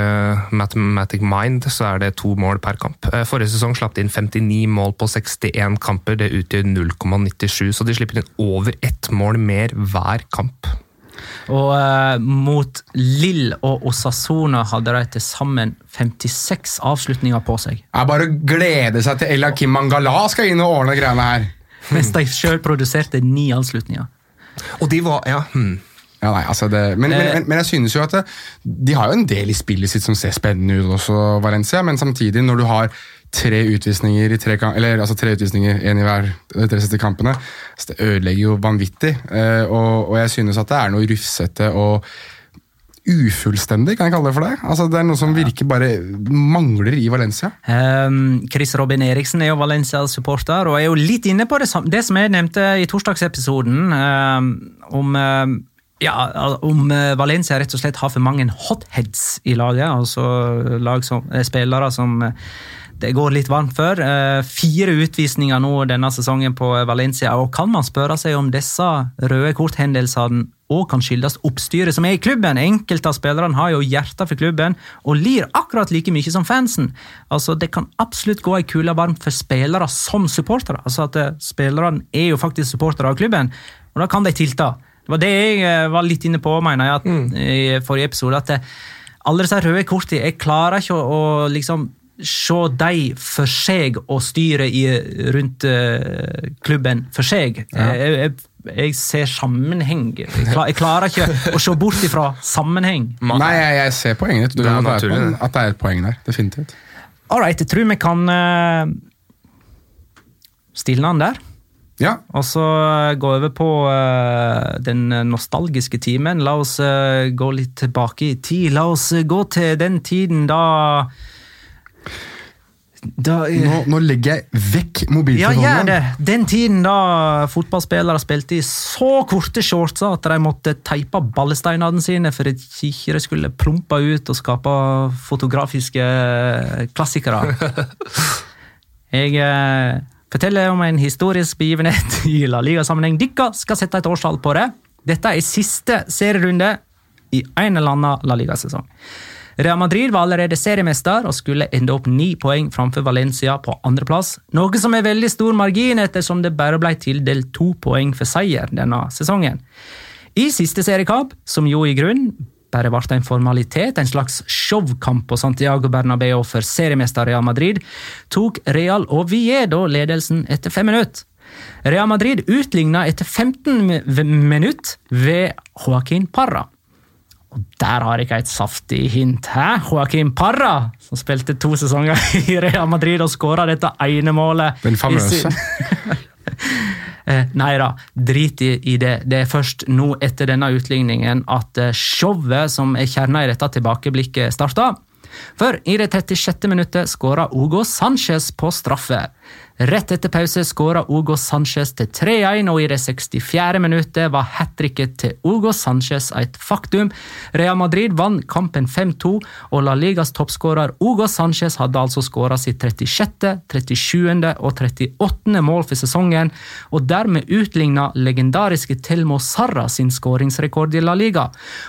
mathematic mind, så er det to mål per kamp. Forrige sesong slapp de inn 59 mål på 61 kamper, det utgjør 0,97, så de slipper inn over ett mål mer hver kamp. Og eh, mot Lill og Osasona hadde de til sammen 56 avslutninger på seg. Det er bare å glede seg til Ella Kim Mangala skal inn og ordne greiene her. Mens de sjøl produserte ni avslutninger. Og de var, ja, hmm. Ja, nei, altså det, men, men, Eh. men, men jeg synes jo at det, de har jo en del i spillet sitt som ser spennende ut også, Valencia, men samtidig, når du har tre utvisninger i tre, kamp, eller, altså tre utvisninger, en i hver de tre siste kampene, så det ødelegger jo vanvittig. Eh, og, og jeg synes at det er noe rufsete og ufullstendig, kan jeg kalle det for det. Altså, det er noe som virker bare mangler i Valencia. Um, Chris Robin Eriksen er jo Valencia-supporter og er jo litt inne på det, det som jeg nevnte i torsdagsepisoden, um, om, um, ja, om uh, Valencia rett og slett har for mange hotheads i laget. Altså lag som, eh, spillere som eh, det går litt varmt for. Eh, fire utvisninger nå denne sesongen på Valencia. og Kan man spørre seg om disse røde korthendelsene òg kan skyldes oppstyret som er i klubben? Enkelte av spillerne har jo hjertet for klubben og lir akkurat like mye som fansen. Altså, Det kan absolutt gå ei kule varmt for spillere som supportere. Altså at eh, Spillerne er jo faktisk supportere av klubben, og da kan de tilta. Det var det jeg eh, var litt inne på, mener jeg, at, i forrige episode. at det, alle disse røde kortene, jeg klarer ikke å, å liksom se de for seg og styret i, rundt eh, klubben for seg. Jeg, jeg, jeg ser sammenheng. Jeg, klar, jeg klarer ikke å se bort ifra sammenheng. Nei, jeg, jeg ser poenget ditt. Er. At det er et poeng der. Definitivt. All right, jeg tror vi kan uh, stilne den der. Ja, Og så gå over på uh, den nostalgiske timen. La oss uh, gå litt tilbake i tid. La oss eh, gå til den tiden da Da eh, nå, nå legger jeg vekk Ja, gjør det! Den tiden da fotballspillere spilte i så korte shortser at de måtte teipe ballesteinene sine for at ikke de skulle plumpe ut og skape fotografiske klassikere. Jeg eh, forteller om en historisk begivenhet i La Liga-sammenheng. Dere skal sette et årstall på det. Dette er siste serierunde i en eller annen La Liga-sesong. Real Madrid var allerede seriemester og skulle ende opp ni poeng framfor Valencia på andreplass, noe som er veldig stor margin ettersom det bare ble tildelt to poeng for seier denne sesongen. I siste seriekamp, som jo i grunn bare ble en formalitet, en slags showkamp på Santiago Bernabeu for seriemester Real Madrid, tok Real Oviedo ledelsen etter fem minutter. Real Madrid utligna etter 15 minutter ved Joaquin Parra. Og der har jeg et saftig hint. Hæ? Joaquin Parra, som spilte to sesonger i Real Madrid og skåra dette ene målet. Den famøse. Eh, Nei da, drit i, i det. Det er først nå etter denne utligningen at eh, showet som er kjerna i dette tilbakeblikket, starta. For i det 36. minuttet skåra Ugo Sanchez på straffe. Rett etter pause skåra Hugo Sanchez til 3-1, og i det 64. minuttet var hat tricket til Hugo Sanchez et faktum. Real Madrid vant kampen 5-2, og La Ligas toppskårer Hugo Sanchez hadde altså skåra sitt 36., 37. og 38. mål for sesongen, og dermed utligna legendariske Telmo Sarra sin skåringsrekord i La Liga.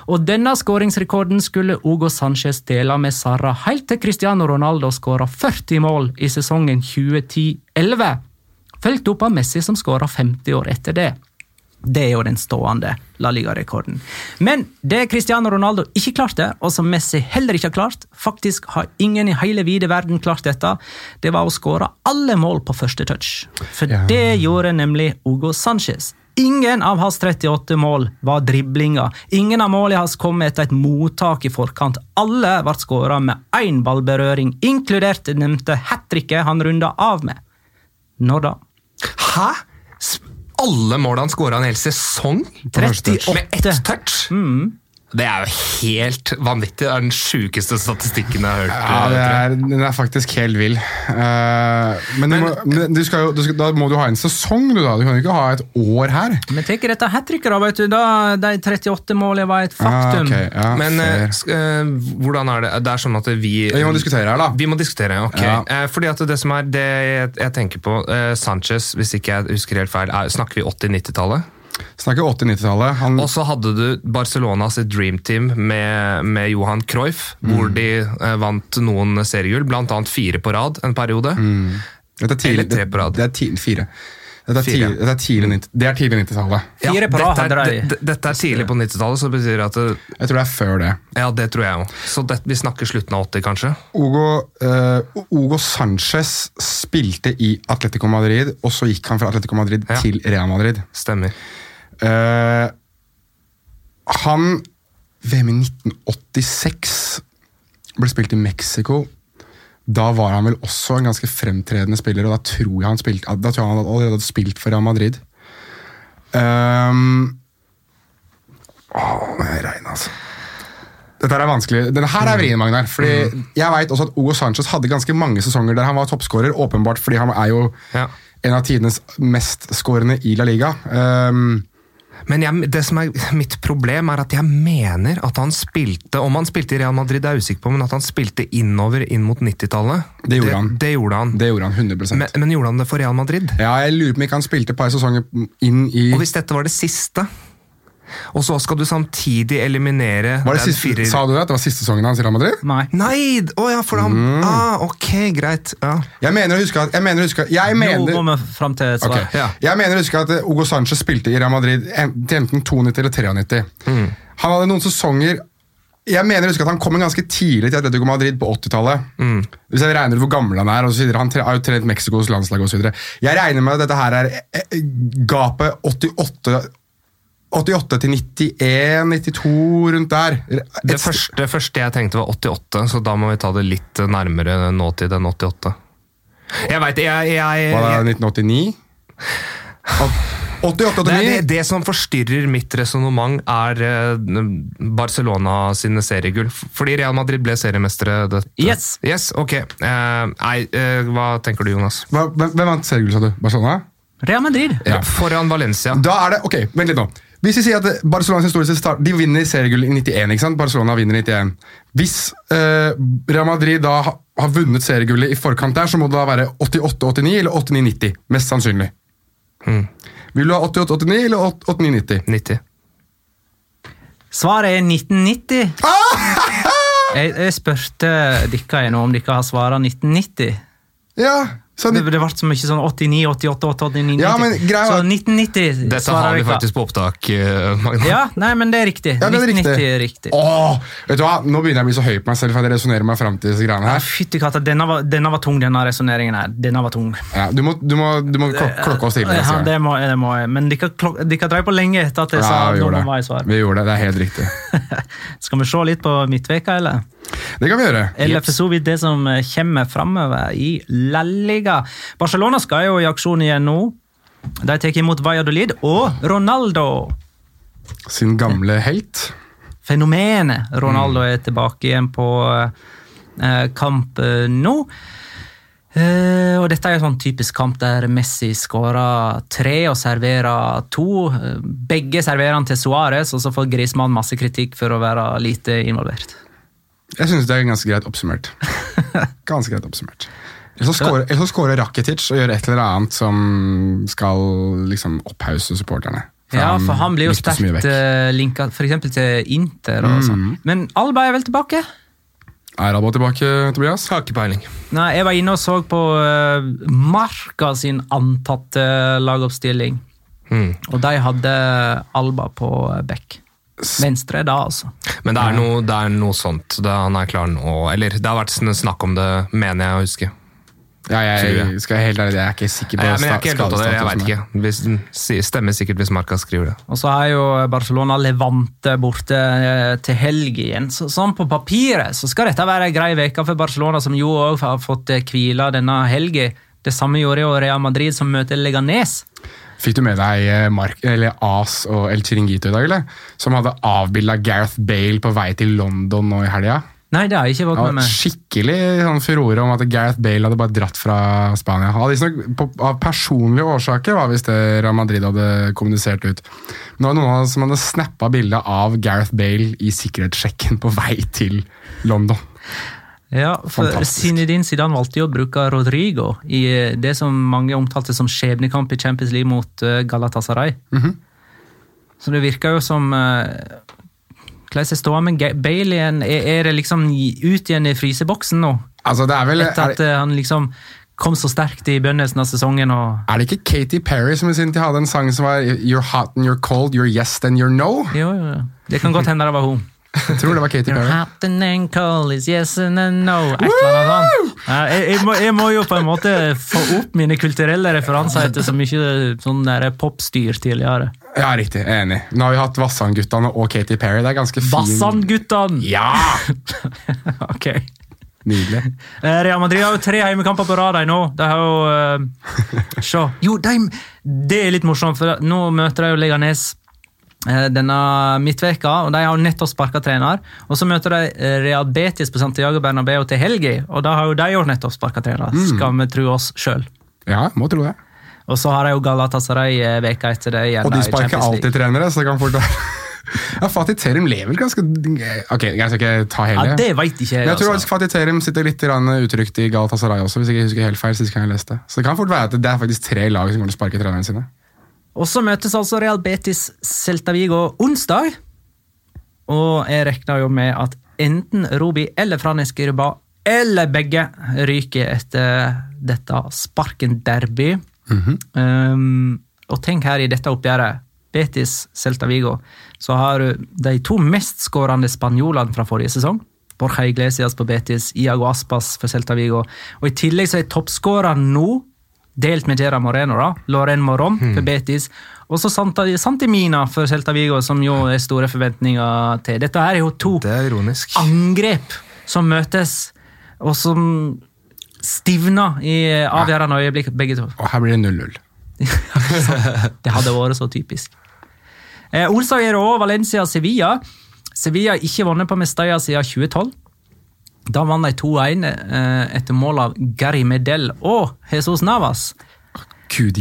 Og denne skåringsrekorden skulle Hugo Sanchez dele med Sarra helt til Cristiano Ronaldo skåra 40 mål i sesongen 2010-11, fulgt opp av Messi som skåra 50 år etter det. Det er jo den stående La Liga-rekorden. Men det Cristiano Ronaldo ikke klarte, og som Messi heller ikke har klart, faktisk har ingen i hele vide verden klart dette, det var å skåre alle mål på første touch. For Ja. det gjorde nemlig Hugo Sanchez. Ingen av hans 38 mål var driblinger. Ingen av målene hans kom etter et mottak i forkant. Alle ble skåra med én ballberøring, inkludert det nevnte hat tricket han runda av med. Når da? Hæ? Alle målene han hele en hel sesong? første touch. Med ett touch? Det er jo helt vanvittig. Det er den sjukeste statistikken jeg har hørt. Ja, det er, den er faktisk helt vill. Eh, men du må, men du skal jo, du skal, da må du ha en sesong, du da. Du kan jo ikke ha et år her. Men tenk dette hat tricket, da. vet du, da De 38 målene var et faktum. Ah, okay. ja, Men eh, eh, hvordan er det? Det er sånn at vi Vi må diskutere her, da. Vi må diskutere, ok. Ja. Fordi at det som er det jeg, jeg tenker på Sanchez, hvis ikke jeg husker helt feil, er, snakker vi 80-90-tallet? Snakker 80-90-tallet. Han Og så hadde du Barcelona sitt Dream Team med, med Johan Cruyff, hvor Mm. de eh, vant noen seriegull, annet fire på rad en periode. Dette er tidlig, Eller tre på rad. Det, det er tidlig, fire. Dette er tidlig, dette er tidlig, 90 det er tidlig 90-tallet. Ja, dette, det- dette er tidlig på 90-tallet, så det betyr at det, Jeg tror det er før det. Ja, det tror jeg òg. Så det, vi snakker slutten av 80, kanskje? Hugo, uh, Hugo Sanchez spilte i Atletico Madrid, og så gikk han fra Atletico Madrid Ja. til Real Madrid. Stemmer. Eh, han VM i 1986 ble spilt i Mexico. Da var han vel også en ganske fremtredende spiller, og da tror jeg han, spilte, da tror jeg han allerede hadde spilt for Real Madrid. Um, åh, nå er jeg rein, altså. Dette er vanskelig. Denne her er vrien, Magnar. Fordi Jeg vet også at Hugo Sanchez hadde ganske mange sesonger der han var toppskårer, åpenbart fordi han er jo Ja. en av tidenes mestskårende i La Liga. Um, Men jeg, det som er mitt problem, er at jeg mener at han spilte Om han spilte i Real Madrid, det er jeg usikker på, men at han spilte innover inn mot 90-tallet. Det gjorde han. Det gjorde han. det gjorde han 100 Men, men gjorde han det for Real Madrid? Ja, jeg lurer på om ikke han spilte et par sesonger inn i Og hvis dette var det siste, og så skal du samtidig eliminere var det den siste, Sa du det? at det var siste sesongen hans i Real Madrid? Nei. Nei! Å ja, for han Mm. ah, Ok, greit. Ja. Jeg mener å huske at Jeg mener, å huske, jeg Nå mener, må vi fram til et svar. Okay. Ja. jeg mener å huske at eh, Hugo Sanchez spilte i Real Madrid til enten 92 eller 93. Mm. Han hadde noen sesonger jeg mener å huske at Han kom ganske tidlig til Atletico Madrid på 80-tallet. Mm. Hvis jeg regner ut hvor gammel han er, og så videre. Han har jo trent Mexicos landslag osv. Jeg regner med at dette her er eh, eh, gapet 88 88 til 91, 92, rundt der. Det, Et- første, det første jeg tenkte var 88, så da må vi ta det litt nærmere nåtid enn 88. Jeg veit jeg, jeg, Var det 1989? 88, det, er 89? det, det som forstyrrer mitt resonnement, er eh, Barcelona sine seriegull. Fordi Real Madrid ble seriemestere. dette- Yes. yes ok. Eh, nei, eh, hva tenker du, Jonas? Hvem vant seriegull, sa du? Barcelona? Real Madrid. Ja. Foran Valencia. Da er det, ok, Vent litt nå. Hvis vi sier at Barcelonas historiske start De vinner seriegull i 91, ikke sant? Barcelona vinner i 91. Hvis eh, Real Madrid da ha- har vunnet seriegullet i forkant der, så må det da være 88-89 eller 89-90. Mest sannsynlig. Vil du ha 88-89 eller 89-90? 90. Svaret er 1990. Ah! Jeg, jeg spurte dere nå om dere har svaret 1990. Ja, så Det, det ble så mye sånn 89, 88, 89, 90. Ja, men greia så var- 1990 Dette har vi faktisk på opptak, eh, Magna. Ja, nei, men det er riktig. Ja, det er 1990 riktig. er riktig. Åh, vet du hva? Nå begynner jeg å bli så høy på meg selv for at jeg resonnerer meg fram til disse greiene Ja, her. Fytti katta, denne, var- denne var tung, denne resonneringen her. Denne var tung. Ja, du, må, du, må, du må klok klokke oss til. Ja, det må, det må jeg. Men dere, kan drev på lenge etter at jeg Ja, sa noe om hva jeg det. Vi gjorde det, det er helt riktig. Skal vi se litt på midtveka, eller? Det kan vi gjøre. Eller for så vidt det som eh, kommer framover i La Liga. Barcelona skal jo i aksjon igjen nå. De tar imot Valladolid og Ronaldo. Sin gamle helt. Fenomenet Ronaldo er tilbake igjen på eh, kamp eh, nå. Uh, og dette er en sånn typisk kamp der Messi skårer tre og serverer to. Begge serverer han til Suárez, og så får Griezmann masse kritikk for å være lite involvert. Jeg syns det er ganske greit oppsummert. Ganske greit oppsummert. Eller så scorer- eller så scorer Rakitic og gjør et eller annet som skal liksom opphause supporterne. Ja, for han blir jo sterkt. Mm. uh, linka f.eks. til Inter. og sånn. Men Alba er vel tilbake? Er Alba tilbake, Tobias? Har ikke peiling. Nei, Jeg var inne og så på uh, Marca sin antatte lagoppstilling. Mm. Og de hadde Alba på back. Venstre da, altså. Men det er noe, det er noe sånt. Det, han er klar nå. Eller det har vært snakk om det, mener jeg å huske. Ja, jeg, jeg. skal helt ærlig, jeg er ikke sikker på Ja, men jeg er ikke helt det. Jeg vet ikke. Hvis, stemmer sikkert hvis Marca skriver det. Og så er jo Barcelona Levante borte eh, til helg igjen. Så, sånn på papiret så skal dette være ei grei uke for Barcelona, som jo òg har fått eh, hvile denne helga. Det samme gjorde jo Real Madrid, som møter Leganes. Fikk du med deg eh, Mark, eller As og El Chiringuito i dag, eller? Som hadde avbilda Gareth Bale på vei til London nå i helga? Nei, det har jeg ikke fått med meg. skikkelig sånn furore om at Gareth Bale hadde bare dratt fra Spania. Av personlige årsaker var visst det Real Madrid hadde kommunisert ut. Men det var noen av som hadde snappa bildet av Gareth Bale i sikkerhetssjekken på vei til London. Ja, for Fantastisk. Zinedine Zidane valgte jo å bruke Rodrigo i eh, det som mange omtalte som skjebnekamp i Champions League mot Galatasaray. Galatasaray. -hmm. Så det virker jo som eh, Hvordan er ståa med igjen? Er, det liksom ut igjen i fryseboksen nå? Altså, det er vel Etter er, at eh, han liksom kom så sterkt i begynnelsen av sesongen er det ikke Katy Perry som i sin tid hadde en sang som var You're hot and you're cold, you're yes and you're no? Jo, jo. Det kan godt hende det var hun. Jeg tror det var Katy Perry. cold is yes and no. Jeg, jeg, må, jeg må jo på en måte få opp mine kulturelle referanser etter så mye sånn popstyr tidligere. Ja, riktig. Jeg er enig. Nå har vi hatt Vassandguttene og Katy Perry. Det er ganske fin Vassandguttene! Ja! Ok. Nydelig. Eh, Real Madrid har jo tre heimekamper på rad nå. De har jo uh, Se. Jo, de, det er litt morsomt, for nå møter de jo Leganes denne midtveka, og de har jo nettopp sparka trener. Og så møter de eh, Real Betis på Santiago Bernabeu til helga, og da har jo de jo nettopp sparka trener, skal vi tro oss sjøl. Ja, må tro det. Og så har de jo Galatasaray eh, veka etter det. Og de sparker alltid trenere, så det kan fort være Ja, Fatih Terim lever ganske Ok, jeg skal ikke ta hele. Ja, det vet ikke jeg, Men jeg tror altså. Fatih Terim sitter litt utrygt i Galatasaray også, hvis jeg ikke husker helt feil. sist gang jeg leste. Så det kan fort være at det er faktisk tre lag som kommer til å sparke trenerne sine. Og så møtes altså Real Betis Celta Vigo onsdag. Og jeg regner jo med at enten Robi eller Franes Girba eller begge ryker etter dette sparken-derby. um, og tenk her i dette oppgjøret. Betis Celta Vigo. Så har du de to mestskårende spanjolene fra forrige sesong. Borja Iglesias på Betis, Iago Aspas for Celta Vigo. Og I tillegg så er toppskåreren nå delt med Gera Moreno, da. Loren Moron for Betis. Og så Santimina for Celta Vigo, som jo er store forventninger til. Dette er jo to er angrep som møtes, og som stivner i avgjørende øyeblikk, begge to. Og her blir det 0-0. Det hadde vært så typisk. Eh, onsdag er òg Valencia-Sevilla. Sevilla har ikke vunnet på Mestalla siden 2012. Da vant de 2-1 eh, etter mål av Gary Medel og Jesus Navas. Gud.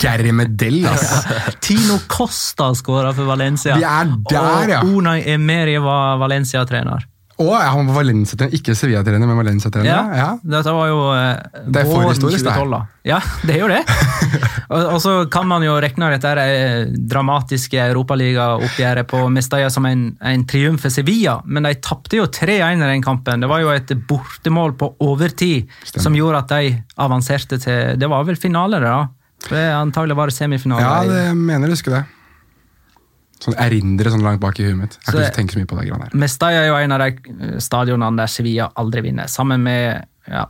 Gary Medell, ass. Tino Costa skåra for Valencia. Vi er der, ja. Og Unai Emery var Valencia-trener. Og han var Valencia-trener, ikke Sevilla-trener, men Valencia-trener. Ja, Ja. Dette var jo eh, Det er våren forhistorisk, 2012. da. Ja, det er jo det. og, og så kan man jo regne dette det eh, dramatiske europaligaoppgjøret på Mestalla som en, en triumf for Sevilla, men de tapte jo 3-1 i den kampen. Det var jo et bortemål på overtid Stemmer. som gjorde at de avanserte til Det var vel finale, da? Det antagelig var det semifinale. Ja, det mener jeg husker det. Sånn erindre sånn langt bak i huet mitt. Jeg har Så- ikke tenke så mye på det greiene her. Mestalla er jo en av de eh, stadionene der Sevilla aldri vinner, sammen med ja,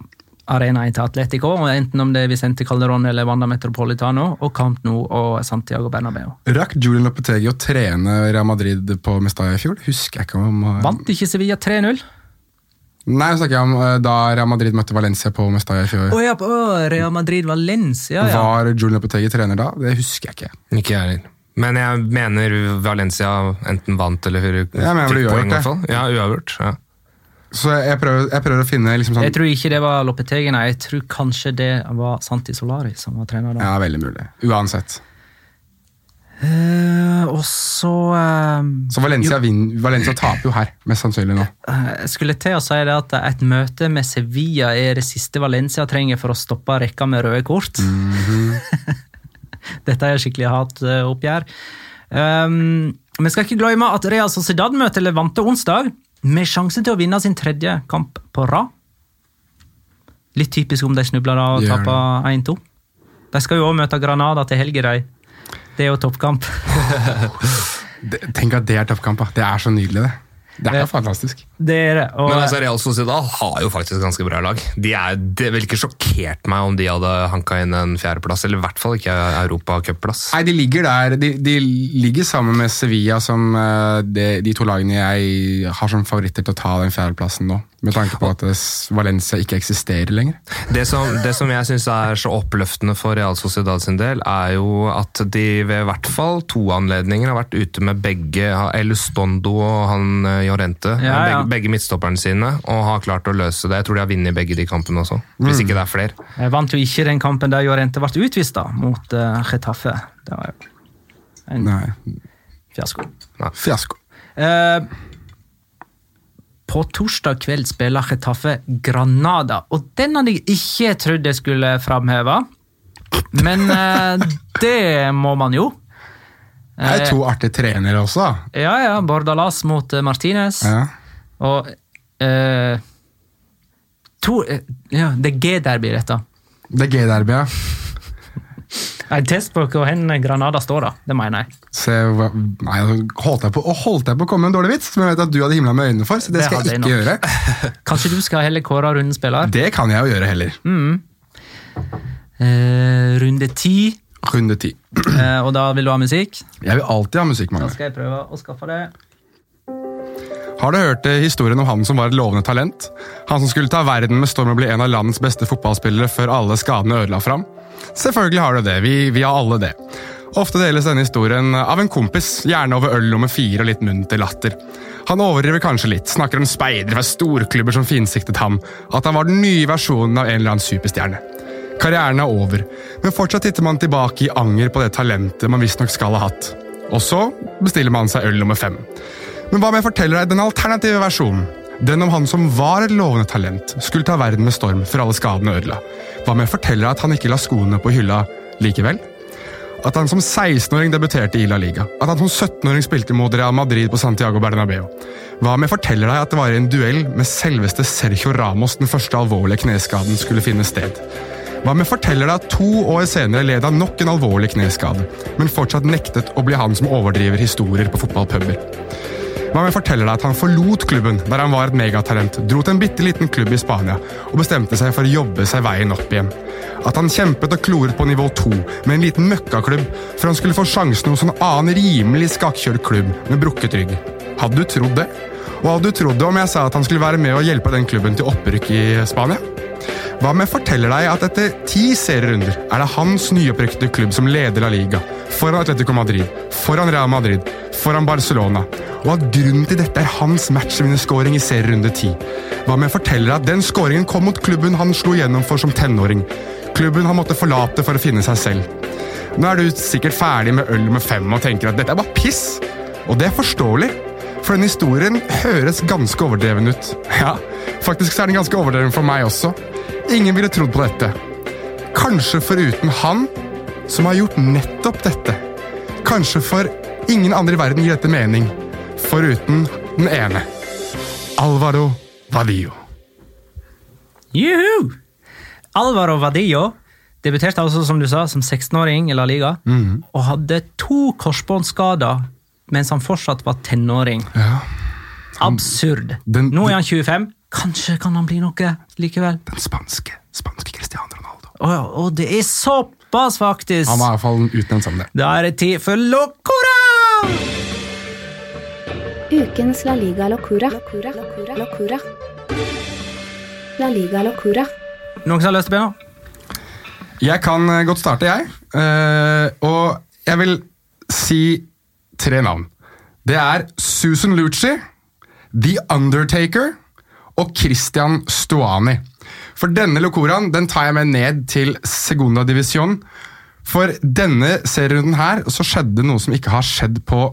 arenaen til Atletico, og enten om det er Vicente Calderón eller Wanda Metropolitano, og Camp Nou og Santiago Bernabeu. Rakk Julian Lopetegi å trene Real Madrid på Mestalla i fjor? Husker jeg ikke om uh, Vant ikke Sevilla 3-0? Nei, jeg snakker om uh, da Real Madrid møtte Valencia på Mestalla i fjor. Oh, ja, på Real Madrid Valencia, ja. Var Julian Lopetegi trener da? Det husker jeg ikke. Ikke jeg heller. Men jeg mener Valencia enten vant eller fikk uavgjort, poeng. i hvert fall. Ja, uavgjort. Ja. Så jeg prøver, jeg prøver å finne liksom sånn Jeg tror ikke det var Lopetegi, nei. Jeg tror kanskje det var Santi Solari som var trener da. Ja, veldig mulig. Uansett. Uh, og så uh, Så Valencia, vin, Valencia taper jo her, mest sannsynlig nå. Uh, Jeg skulle til å si det at et møte med Sevilla er det siste Valencia trenger for å stoppe rekka med røde kort. Dette er skikkelig hatoppgjør. Um, vi skal ikke glemme at Real Sociedad møter Levante onsdag, med sjanse til å vinne sin tredje kamp på rad. Litt typisk om de snubler da og taper 1-2. De skal jo også møte Granada til helga, de. Det er jo toppkamp. Tenk at det er toppkamp. da. Det er så nydelig, det. Det er jo fantastisk. Det er det. Og, Men altså, Real Sociedad har jo faktisk ganske bra lag. De er, det ville ikke sjokkert meg om de hadde hanka inn en fjerdeplass, eller i hvert fall ikke europacupplass. Nei, De ligger der. De, de ligger sammen med Sevilla som eh, de, de to lagene jeg har som favoritter til å ta den fjerdeplassen nå. Med tanke på at eh, Valencia ikke eksisterer lenger. Det som, det som jeg syns er så oppløftende for Real Sociedad sin del, er jo at de ved i hvert fall to anledninger har vært ute med begge Elustondo og han Jorente. Ja, ja. Begge, begge midtstopperne sine, og har klart å løse det. Jeg tror de har vunnet begge de kampene også, hvis ikke det er flere. Jeg vant jo ikke den kampen der Jorente ble utvist da, mot uh, Getafe. Det var jo en Nei, fiasko. Fiasko. Eh, på torsdag kveld spiller Getafe Granada, og den hadde jeg ikke trodd jeg skulle framheve. Men eh, det må man jo. Det er to artige trenere også. Ja, ja. Bordalas mot eh, Martinez. Ja. Og eh, to, eh, ja, Det er G-derby, dette. Det er G-derby, ja. En test på hvor hen Granada står, da. Det mener jeg. Hva- nei, holdt jeg, på, holdt jeg på å komme med en dårlig vits, som jeg vet at du hadde himla med øynene for. så det Det skal jeg ikke ikke gjøre. Kanskje du skal heller kåre rundens spiller? Det kan jeg jo gjøre heller. Eh, runde ti. Runde ti. Eh, og da vil du ha musikk? Jeg vil alltid ha musikk, Mange. Da skal jeg prøve å skaffe det. Har du hørt eh, historien om han som var et lovende talent? Han som skulle ta verden med storm og bli en av landets beste fotballspillere før alle skadene ødela fram? Selvfølgelig har du det, vi, vi har alle det. Ofte deles denne historien av en kompis, gjerne over øl nummer fire og litt munter latter. Han overdriver kanskje litt, snakker om speidere fra storklubber som finsiktet ham, at han var den nye versjonen av en eller annen superstjerne. Karrieren er over, men fortsatt titter man tilbake i anger på det talentet man visstnok skal ha hatt. Og så bestiller man seg øl nummer fem. Men hva om jeg forteller deg den alternative versjonen? Den om han som var et lovende talent, skulle ta verden med storm for alle skadene ødela. Hva med forteller at han ikke la skoene på hylla likevel? At han som 16-åring debuterte i La Liga. At han som 17-åring spilte mot Real Madrid på Santiago Bernabeu. Hva om jeg forteller deg at det var i en duell med selveste Sergio Ramos den første alvorlige kneskaden skulle finne sted? Hva om jeg forteller deg at to år senere led han nok en alvorlig kneskade, men fortsatt nektet å bli han som overdriver historier på fotballpuber? Jeg forteller deg at han forlot klubben der han var et megatalent, dro til en bitte liten klubb i Spania og bestemte seg for å jobbe seg veien opp igjen? At han kjempet og kloret på nivå to med en liten møkkaklubb før han skulle få sjansen hos en annen rimelig skakkjørt klubb med brukket rygg? Hadde du trodd det? Og hadde du trodd det om jeg sa at han skulle være med og hjelpe den klubben til opprykk i Spania? Hva om jeg forteller deg at etter ti serierunder er det hans nyopprykkede klubb som leder La Liga, foran Atletico Madrid, foran Real Madrid, foran Barcelona, og at grunnen til dette er hans matchvinnerskåring i serierunde ti? Hva om jeg forteller deg at den skåringen kom mot klubben han slo gjennom for som tenåring? Klubben han måtte forlate for å finne seg selv. Nå er du sikkert ferdig med øl med fem og tenker at dette er bare piss. Og det er forståelig, for denne historien høres ganske overdreven ut. Ja, faktisk er den ganske overdreven for meg også. Ingen ville trodd på dette. Kanskje foruten han som har gjort nettopp dette. Kanskje for ingen andre i verden gir dette mening, foruten den ene. Alvaro Vadillo. Juhu! Alvaro Vadillo debuterte altså, som du sa, som 16-åring i La Liga, og hadde to korsbåndskader mens han fortsatt var tenåring. Ja. Absurd. Den- Nå er han 25. Kanskje kan han bli noe likevel. Den spanske, spanske Cristiano Ronaldo. Å oh, oh, det er såpass, faktisk! Han var i hvert fall utnevnt som det. Da er det tid for Locora! Ukens La Liga Locura. Locura. La Liga Locura. Noen som har lyst til å begynne? Jeg kan eh, godt starte, jeg. Uh, og jeg vil si tre navn. Det er Susan Lucci, The Undertaker og Christian Stuani. For denne locoraen den tar jeg med ned til Segunda Divisjon. For denne serierunden her så skjedde noe som ikke har skjedd på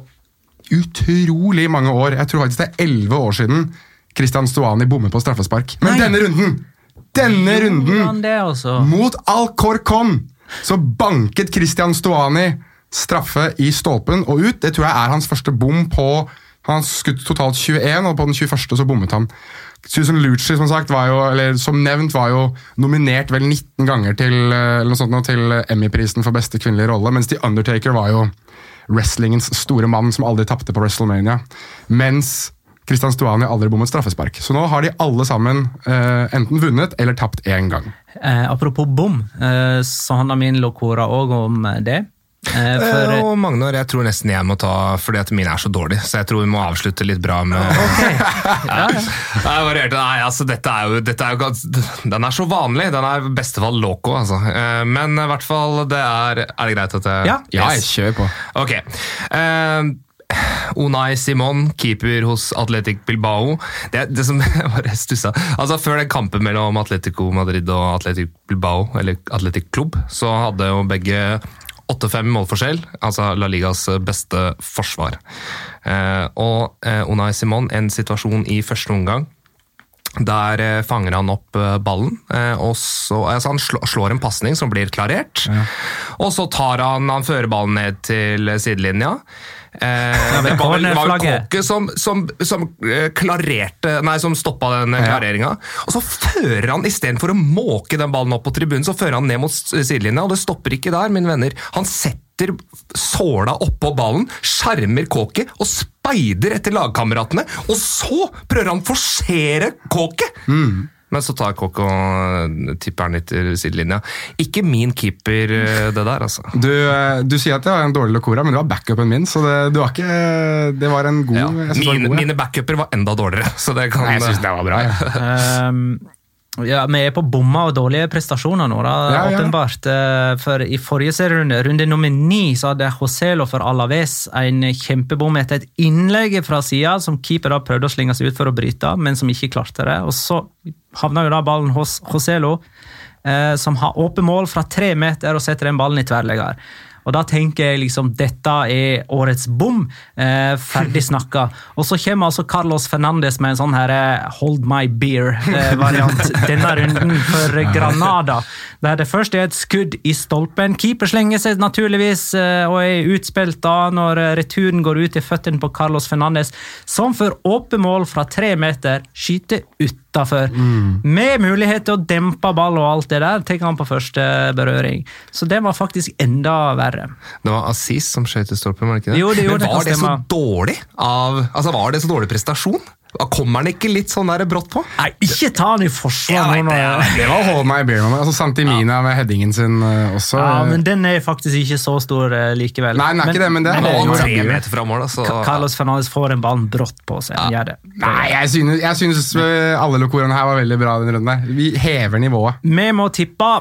utrolig mange år. Jeg tror faktisk det er elleve år siden Christian Stuani bommet på straffespark. Men Nei. denne runden! Denne runden! Altså? Mot Alcorcon så banket Christian Stuani straffe i stolpen og ut. Det tror jeg er hans første bom på Han har skutt totalt 21, og på den 21. så bommet han. Susan Lucci som sagt, jo, eller som nevnt var jo nominert vel 19 ganger til, eh, til Emmy-prisen for beste kvinnelige rolle, mens The Undertaker var jo wrestlingens store mann som aldri tapte på WrestleMania. Mens Christian Stuani aldri bommet straffespark. Så nå har de alle sammen eh, enten vunnet eller tapt én gang. Eh, apropos bom, eh, så handler min Locora òg om det. Eh, for, Eh, og Magnor, jeg tror nesten jeg må ta fordi at mine er så dårlig, så jeg tror vi må avslutte litt bra med ja, ja. Nei, altså, dette er jo, dette er jo Den er så vanlig. Den er i beste fall loco, altså. Eh, Men i hvert fall, det er Er det greit at jeg Ja. Ja, Yes. kjør på. Ok. Eh, Unai Simon, keeper hos Atletic Bilbao. Det, det som bare stussa altså Før den kampen mellom Atletico Madrid og Atletic Bilbao, eller Atletic Club, så hadde jo begge 8-5 målforskjell, altså La Ligas beste forsvar. Eh, og eh, Unai Simon, en situasjon i første omgang der eh, fanger han opp eh, ballen, eh, og så, altså han slår en pasning som blir klarert. Og så tar han, han fører ballen ned til sidelinja. Eh, det var vel. Kåke som, som, som eh, klarerte Nei, som stoppa den klareringa. Og så fører han istedenfor å måke den ballen opp på tribunen, så fører han ned mot sidelinja, og det stopper ikke der, mine venner. Han setter såla oppå ballen, skjermer Kåke og speider etter lagkameratene, og så prøver han å forsere Kåke! Men så tar Kåke og tipper den litt i sidelinja. Ikke min keeper, eh, det der, altså. Du, eh, du sier at det var en dårlig locora, men det var backupen min, så det, du var ikke, det var en god Ja. jeg Mine, god, ja. mine backuper var enda dårligere, så det kan Nei, jeg synes det var bra. Ja. Ja, vi er på bomma og dårlige prestasjoner nå, da, Ja, ja. åpenbart. Eh, For i forrige serierunde, runde nummer ni, så hadde Joselo for Alaves en kjempebom etter et innlegg fra sida, som keeper da prøvde å slenge seg ut for å bryte, men som ikke klarte det. Og så havna jo da ballen hos Joselo, eh, som har åpent mål fra tre meter og setter den ballen i tverrlegger. Og da tenker jeg liksom dette er årets bom. Eh, ferdig snakka. Og så kommer altså Carlos Fernandes med en sånn her eh, hold my beer-variant denne runden for Granada. Der det først er et skudd i stolpen. Keeper slenger seg naturligvis eh, og er utspilt da når eh, returen går ut i føttene på Carlos Fernandes, som for åpent mål fra tre meter skyter utafor. Med mulighet til å dempe ball og alt det der, tenker han på første berøring. Så det var faktisk enda verre. Det var Aziz som skjøt i stolpen, var det ikke det? Jo, det gjorde Men var det, det så dårlig av Altså, var det så dårlig prestasjon? Kommer han ikke litt sånn der brått på? Nei, ikke ta han i forsvar nå. det. Det var Hold My Beer. man. Altså Santimina med headingen sin eh, også. Ja, men den er faktisk ikke så stor eh, likevel. Nei, den er ikke det, men det er men, tre meter fra mål, altså. Carlos Fernandes får en ball brått på seg. Ja. gjør det. Nei, jeg synes, jeg synes eh, alle lokorene her var veldig bra denne runden. der. Vi hever nivået. Vi må tippe,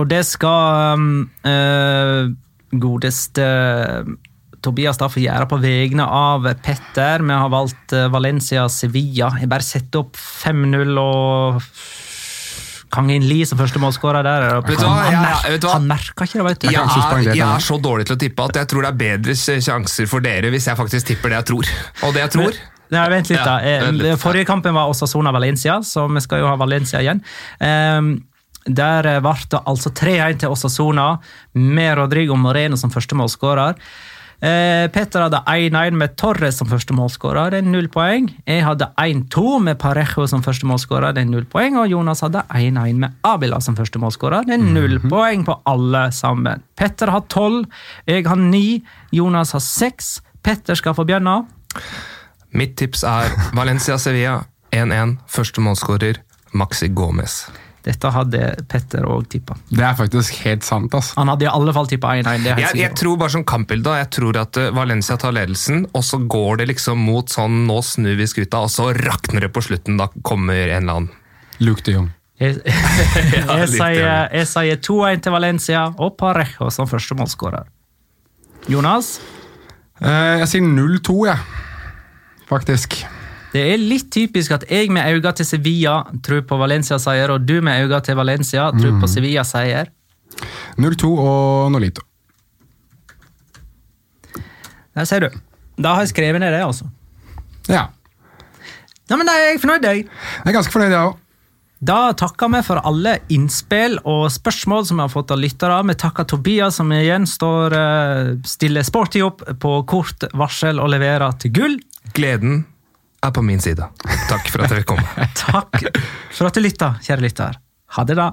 og det skal um, eh, godeste Tobias da får gjøre på vegne av Petter. Vi har valgt eh, Valencia-Sevilla. Jeg bare setter opp 5-0 og Kangin Lie som første målskårer der. Vet Han, merker han, jeg- vet han merka ikke det, vet du. Jeg er, jeg er så dårlig til å tippe at jeg tror det er bedre sjanser for dere hvis jeg faktisk tipper det jeg tror. Og det jeg tror Nei, vent litt, da. Ja, Eh, vent litt. Forrige kampen var Osasona Valencia, så vi skal jo ha Valencia igjen. Ehm, der ble det altså 3-1 til Osasona, med Rodrigo Moreno som første målskårer. Eh, Petter hadde 1-1 med Torres som første målskårer, det er null poeng. Jeg hadde 1-2 med Parejo som første målskårer, det er null poeng. Og Jonas hadde 1-1 med Abila som første målskårer, det er null poeng på alle sammen. Petter har 12, jeg har 9, Jonas har 6. Petter skal få begynne. Mitt tips er Valencia-Sevilla 1-1. Første målskårer Maxi Gomez. Dette hadde Petter òg tippa. Det er faktisk helt sant. ass. Han hadde i alle fall tippa 1-1. er jeg Jeg, jeg tror bare som kampbilde, jeg tror at eh, Valencia tar ledelsen, og så går det liksom mot sånn nå snur vi skuta, og så rakner det på slutten. Da kommer en eller annen. Luke de Jong. Jeg, Ja, jeg, sier, sier 2-1 til Valencia og Parejo som første målskårer. Jonas, Eh, jeg sier 0-2, jeg. Faktisk. Det er litt typisk at jeg med øynene til Sevilla tror på Valencia-seier, og du med øynene til Valencia tror på Sevilla-seier. 0-2 og Nolito. Der ser du. Da har jeg skrevet ned det, altså. Ja. Ja, men da er jeg fornøyd, jeg. Jeg er ganske fornøyd, jeg òg. Da takker vi for alle innspill og spørsmål som vi har fått av lyttere. Vi takker Tobias, som igjen står eh, stiller sporty opp på kort varsel og leverer til gull. Gleden er på min side. Takk for at dere kom. Takk for at du lytta, kjære lytter. Ha det, da.